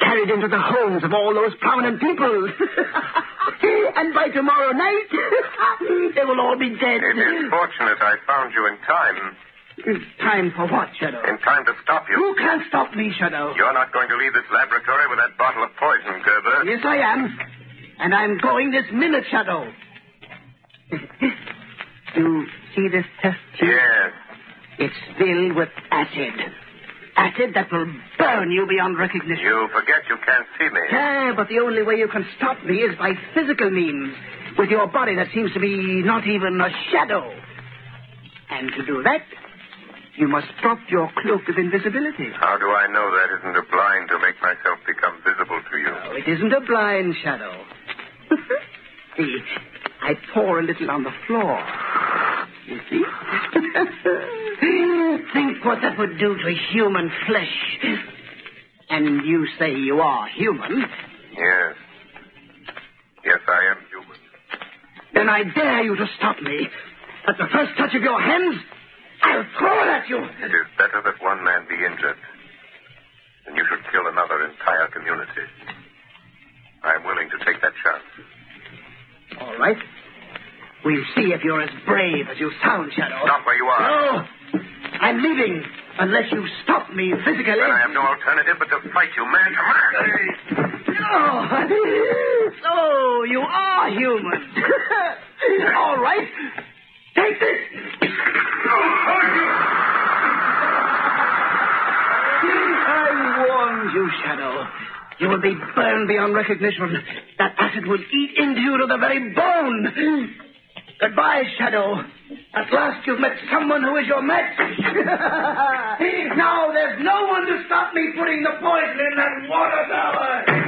carried into the homes of all those prominent people. and by tomorrow night, they will all be dead. It is fortunate I found you in time. In time for what, Shadow? In time to stop you. You can't stop me, Shadow. You're not going to leave this laboratory with that bottle of poison, Gerber. Yes, I am. And I'm going this minute, Shadow. you see this test tube? Yes. It's filled with acid. Acid that will burn you beyond recognition. You forget you can't see me. Yeah, but the only way you can stop me is by physical means, with your body that seems to be not even a shadow. And to do that, you must drop your cloak of invisibility. How do I know that isn't a blind to make myself become visible to you? No, it isn't a blind shadow. see, I pour a little on the floor. You see? Think what that would do to human flesh. And you say you are human. Yes. Yes, I am human. Then I dare you to stop me. At the first touch of your hands, I'll throw it at you. It is better that one man be injured than you should kill another entire community. I'm willing to take that chance. All right. We'll see if you're as brave as you sound, Shadow. Stop where you are. No! I'm leaving unless you stop me physically. Then I have no alternative but to fight you man to man. Oh, so you are human. All right. Take this. I warned you, Shadow. You will be burned beyond recognition. That acid will eat into you to the very bone. Goodbye, Shadow. At last you've met someone who is your match. now there's no one to stop me putting the poison in that water tower.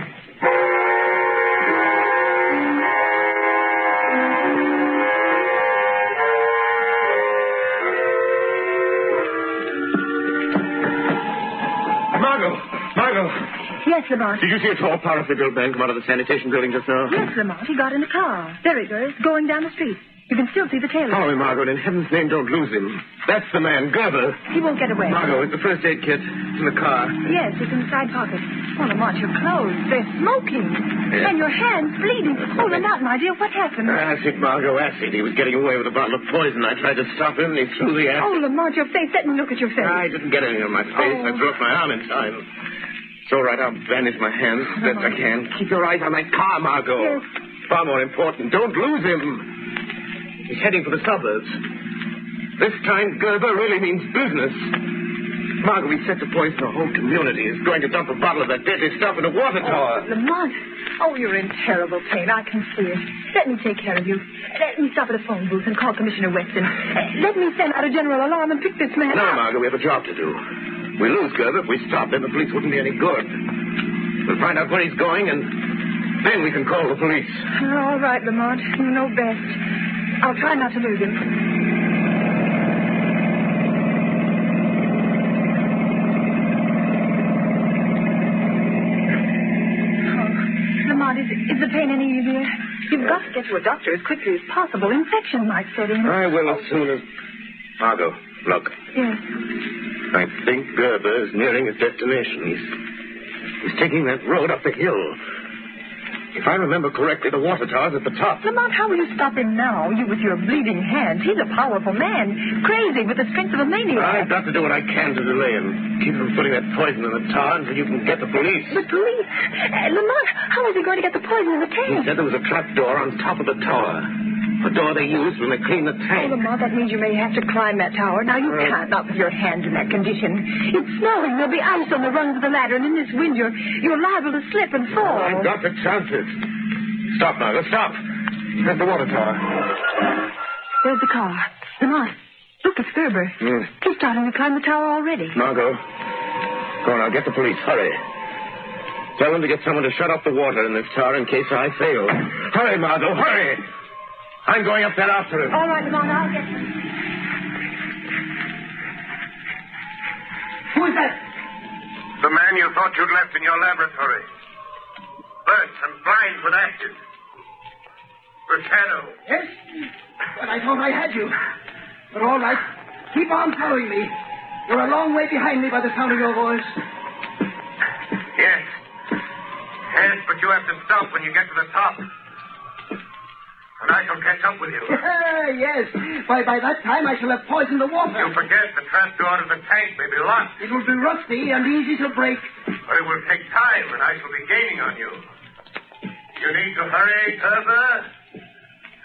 Margot! Margot! Yes, Lamont. Did you see a tall, powerfully built man come out of the sanitation building just now? Yes, Lamont. He got in a car. There he goes, going down the street. You can still see the tail. Follow me, Margot. In heaven's name, don't lose him. That's the man, Gerber. He won't get away. Margot, it's the first aid kit. It's in the car. Yes, it's in the side pocket. Oh, Lamont, your clothes. They're smoking. And your hands bleeding. Oh, Lamont, my dear, what happened? Acid, Margot, acid. He was getting away with a bottle of poison. I tried to stop him, and he threw the acid. Oh, Lamont, your face. Let me look at your face. I didn't get anything on my face. I oh. threw up my arm in time. It's all right. I'll bandage my hands as best I uh-huh. can. Keep your eyes on that car, Margot. Yes. Far more important. Don't lose him. He's heading for the suburbs. This time, Gerber really means business. Margot, we set to poison the whole community. He's going to dump a bottle of that deadly stuff in a water oh, tower. Oh, Lamont. Oh, you're in terrible pain. I can see it. Let me take care of you. Let me stop at a phone booth and call Commissioner Weston. Let me send out a general alarm and pick this man No, up. Margot, we have a job to do. We lose Gerber. If we stop him, the police wouldn't be any good. We'll find out where he's going, and then we can call the police. All right, Lamont. You know best. I'll try not to lose him. Oh, is, is the pain any easier? You've got to get to a doctor as quickly as possible. Infection might set in. I will as soon as. Margot, look. Yes. I think Gerber is nearing his destination. He's, he's taking that road up the hill. If I remember correctly, the water tower's at the top. Lamont, how will you stop him now? You with your bleeding hands. He's a powerful man. Crazy with the strength of a maniac. I've got to do what I can to delay him. Keep him from putting that poison in the tower until you can get the police. The police? Uh, Lamont, how is he going to get the poison in the He tank? said there was a trap door on top of the tower. A door they use when they clean the tank. Oh. Lamont, that means you may have to climb that tower. Now, you can't, not with your hands in that condition. It's snowing. There'll be ice on the rungs of the ladder, and in this wind, you're, you're liable to slip and fall. I've got the chances. Stop, Margot, stop. There's the water tower. There's the car. Lamont, look, it's Gerber. Hmm. He's starting to climb the tower already. Margot, go on, I'll get the police. Hurry. Tell them to get someone to shut off the water in this tower in case I fail. Hurry, Margot, hurry. I'm going up there after him. All right, Lamont, I'll get him. Who is that? The man you thought you'd left in your laboratory. Burnt and blind with acid. The shadow. Yes? But I thought I had you. But all right. Keep on following me. You're a long way behind me by the sound of your voice. Yes. Yes, but you have to stop when you get to the top. And I shall catch up with you. yes. By, by that time, I shall have poisoned the water. You forget the trap door to the tank may be locked. It will be rusty and easy to break. But it will take time, and I shall be gaining on you. You need to hurry, Gerber.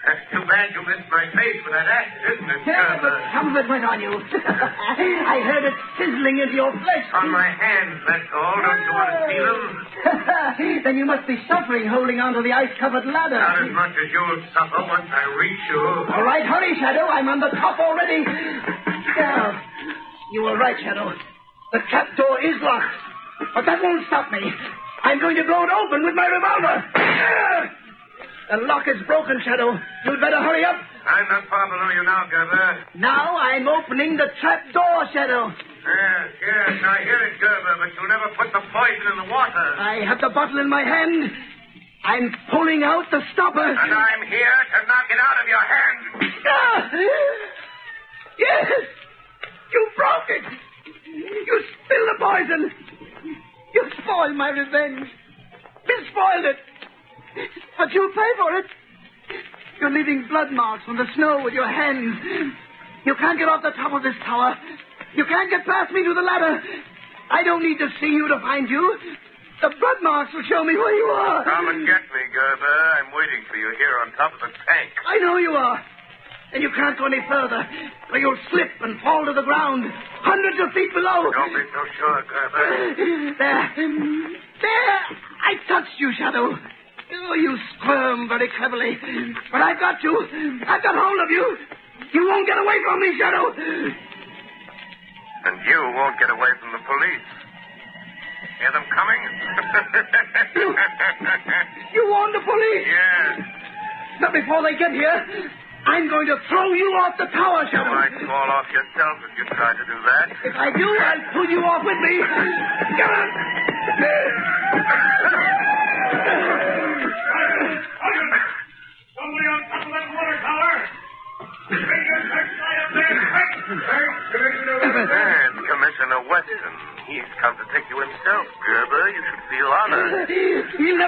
That's too bad you missed my face with that acid, isn't it, Yeah, but some of it went on you. I heard it sizzling into your flesh. On my hands, that's all. Don't you want to ah. see them? then you must be suffering holding onto the ice-covered ladder. Not as much as you'll suffer once I reach you. All right, hurry, Shadow. I'm on the top already. Now, you were right, Shadow. The trap door is locked. But that won't stop me. I'm going to blow it open with my revolver. The lock is broken, Shadow. You'd better hurry up. I'm not far below you now, Gerber. Now I'm opening the trap door, Shadow. Yes, yes, I hear it, Gerber, but you'll never put the poison in the water. I have the bottle in my hand. I'm pulling out the stopper. And I'm here to knock it out of your hand. Ah! Yes! You broke it! You spilled the poison! You spoiled my revenge! You spoiled it! But you'll pay for it! You're leaving blood marks on the snow with your hands. You can't get off the top of this tower. You can't get past me to the ladder. I don't need to see you to find you. The blood marks will show me where you are. Come and get me, Gerber. I'm waiting for you here on top of the tank. I know you are. And you can't go any further, or you'll slip and fall to the ground, hundreds of feet below. Don't be so sure, Gerber. There. There. I touched you, Shadow. Oh, you squirm very cleverly. But I've got you. I've got hold of you. You won't get away from me, Shadow. And you won't get away from the police. Hear them coming? You warned the police. yes. But before they get here, I'm going to throw you off the tower, Shadow. You might fall off yourself if you try to do that. If I do, I'll pull you off with me. Come on.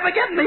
He'll never get me.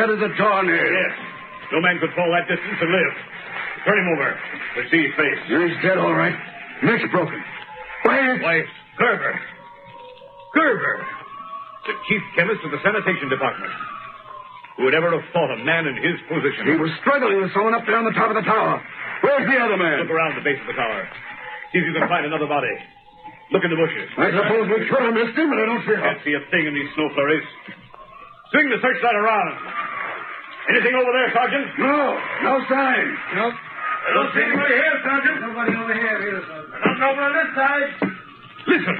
He must be dead as a doornail. Yes. No man could fall that distance and live. Turn him over. Let's see his face. He's dead, all right. Neck's broken. Wait. Why, Gerber. Gerber. The chief chemist of the sanitation department. Who would ever have thought a man in his position? He was struggling with someone up there on the top of the tower. Where's the other man? Look around the base of the tower. See if you can find another body. Look in the bushes. I suppose we could have missed him, but I don't see how. Can't see a thing in these snow flurries. Swing the searchlight around. Anything over there, Sergeant? No, no sign. Nope. I don't see anybody here, Sergeant. Nobody over here either, Sergeant. Nothing over on this side. Listen.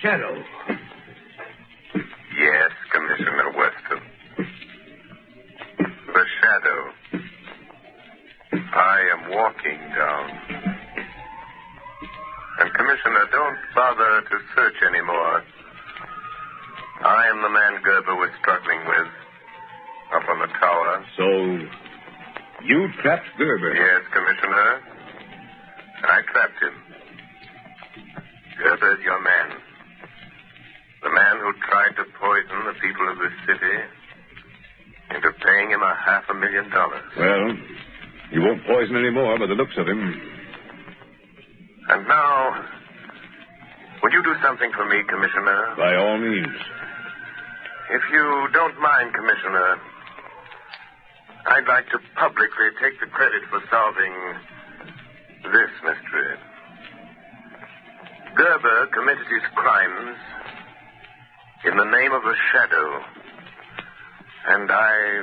Shadow. Yes, Commissioner Weston. The shadow. I am walking down. And, Commissioner, don't bother to search anymore. I am the man Gerber was struggling with up on the tower. So, you trapped Gerber? Yes, Commissioner. I trapped him. Gerber's your man. The man who tried to poison the people of this city into paying him a half a million dollars. Well, you won't poison any more by the looks of him. And now, would you do something for me, Commissioner? By all means. If you don't mind, Commissioner, I'd like to publicly take the credit for solving this mystery. Gerber committed his crimes in the name of the shadow. And I.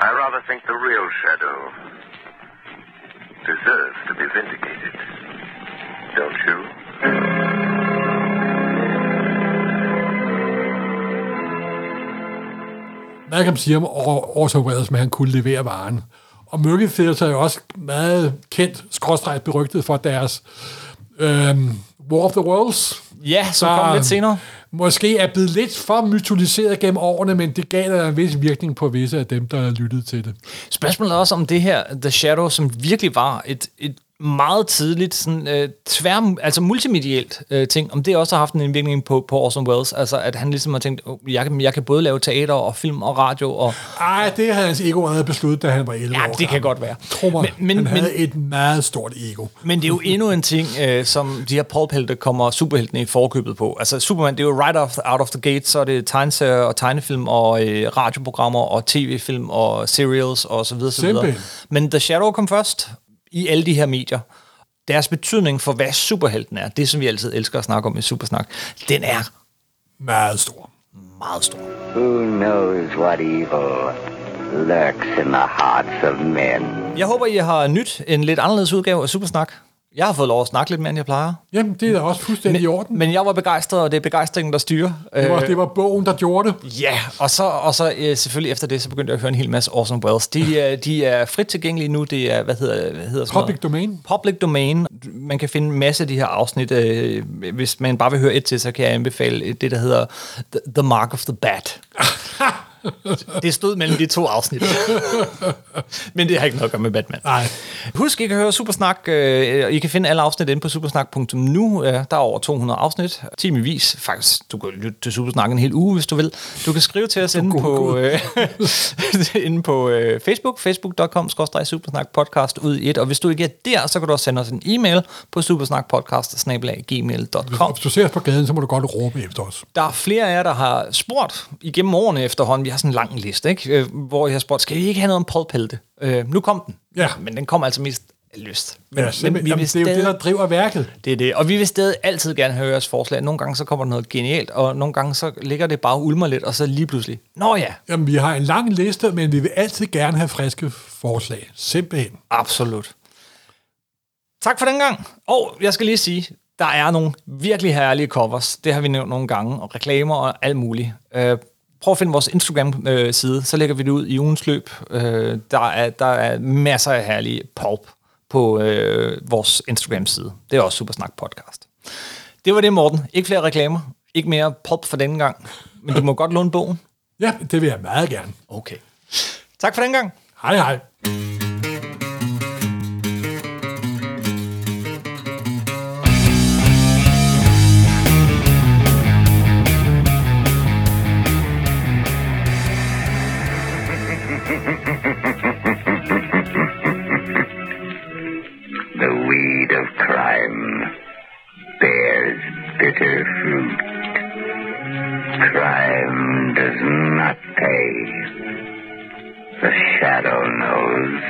I rather think the real shadow deserves to be vindicated. Don't you? Malcolm siger om Orson Welles, at han kunne levere varen. Og Mørke Theatre er jo også meget kendt, skråstreget berygtet for deres øhm, War of the Worlds. Ja, som kom lidt senere. Måske er blevet lidt for mytologiseret gennem årene, men det gav der en vis virkning på visse af dem, der lyttede til det. Spørgsmålet er også om det her The Shadow, som virkelig var et, et meget tidligt sådan, øh, tvær, altså multimedielt øh, ting, om det også har haft en indvirkning på, på Orson Welles, altså at han ligesom har tænkt, oh, jeg, kan, jeg kan både lave teater og film og radio og... Ej, det havde hans ego allerede besluttet, da han var 11 Ja, år det kan godt være. Tro mig, Men- men- han havde men- et meget stort ego. Men det er jo endnu en ting, øh, som de her pulphelte kommer superheltene i forkøbet på. Altså Superman, det er jo right off, out of the gate, så er det tegneserier og tegnefilm og øh, radioprogrammer og tv-film og serials og så videre, så videre. Men The Shadow kom først i alle de her medier. Deres betydning for, hvad superhelten er, det som vi altid elsker at snakke om i Supersnak, den er meget stor. Meget stor. Who knows what evil lurks in the hearts of men? Jeg håber, I har nyt en lidt anderledes udgave af Supersnak. Jeg har fået lov at snakke lidt mere, end jeg plejer. Jamen, det er da også fuldstændig i orden. Men jeg var begejstret, og det er begejstringen, der styrer. Det var, Øh, det var bogen, der gjorde det. Ja, og så, og så øh, selvfølgelig efter det, så begyndte jeg at høre en hel masse Orson Welles. De, er, de er frit tilgængelige nu. Det er, hvad hedder, hvad hedder sådan Public domain. noget? Public domain. Man kan finde en masse af de her afsnit. Øh, hvis man bare vil høre et til, så kan jeg anbefale det, der hedder The, the Mark of the Bat. Det stod mellem de to afsnit. Men det har ikke noget at gøre med Batman. Nej. Husk, I kan høre Supersnak. Øh, I kan finde alle afsnit inde på supersnak.nu. Der er over 200 afsnit. Timevis. Faktisk, du kan lytte til Supersnak en hel uge, hvis du vil. Du kan skrive til os inde på, øh, inde på øh, Facebook. Facebook.com podcast ud i et. Og hvis du ikke er der, så kan du også sende os en e-mail på supersnakpodcast. Hvis du ser os på gaden, så må du godt råbe efter os. Der er flere af jer, der har spurgt igennem årene efterhånden. Vi har sådan en lang liste, ikke? Øh, hvor jeg har spurgt, skal vi ikke have noget om pulphelte? Øh, nu kom den. Ja. Men den kom altså mest lyst. Men, Ja, simpelthen. Jamen, det er jo det, der driver værket. Det er det. Og vi vil stadig altid gerne høre jeres forslag. Nogle gange så kommer der noget genialt, og nogle gange så ligger det bare ulmer lidt, og så lige pludselig, nå ja, Jamen, vi har en lang liste, men vi vil altid gerne have friske forslag. Simpelthen. Absolut. Tak for den gang. Og jeg skal lige sige, der er nogle virkelig herlige covers. Det har vi nævnt nogle gange, og reklamer og alt muligt. Øh, prøv at finde vores Instagram-side, så lægger vi det ud i ugens løb. Øh, der, er, der er masser af herlige pulp på øh, vores Instagram-side. Det er også Supersnak Podcast. Det var det, Morten. Ikke flere reklamer. Ikke mere pulp for denne gang. Men du må godt låne bogen. Ja, det vil jeg meget gerne. Okay. Tak for den gang. Hej hej. Bitter fruit. Crime does not pay. The shadow knows.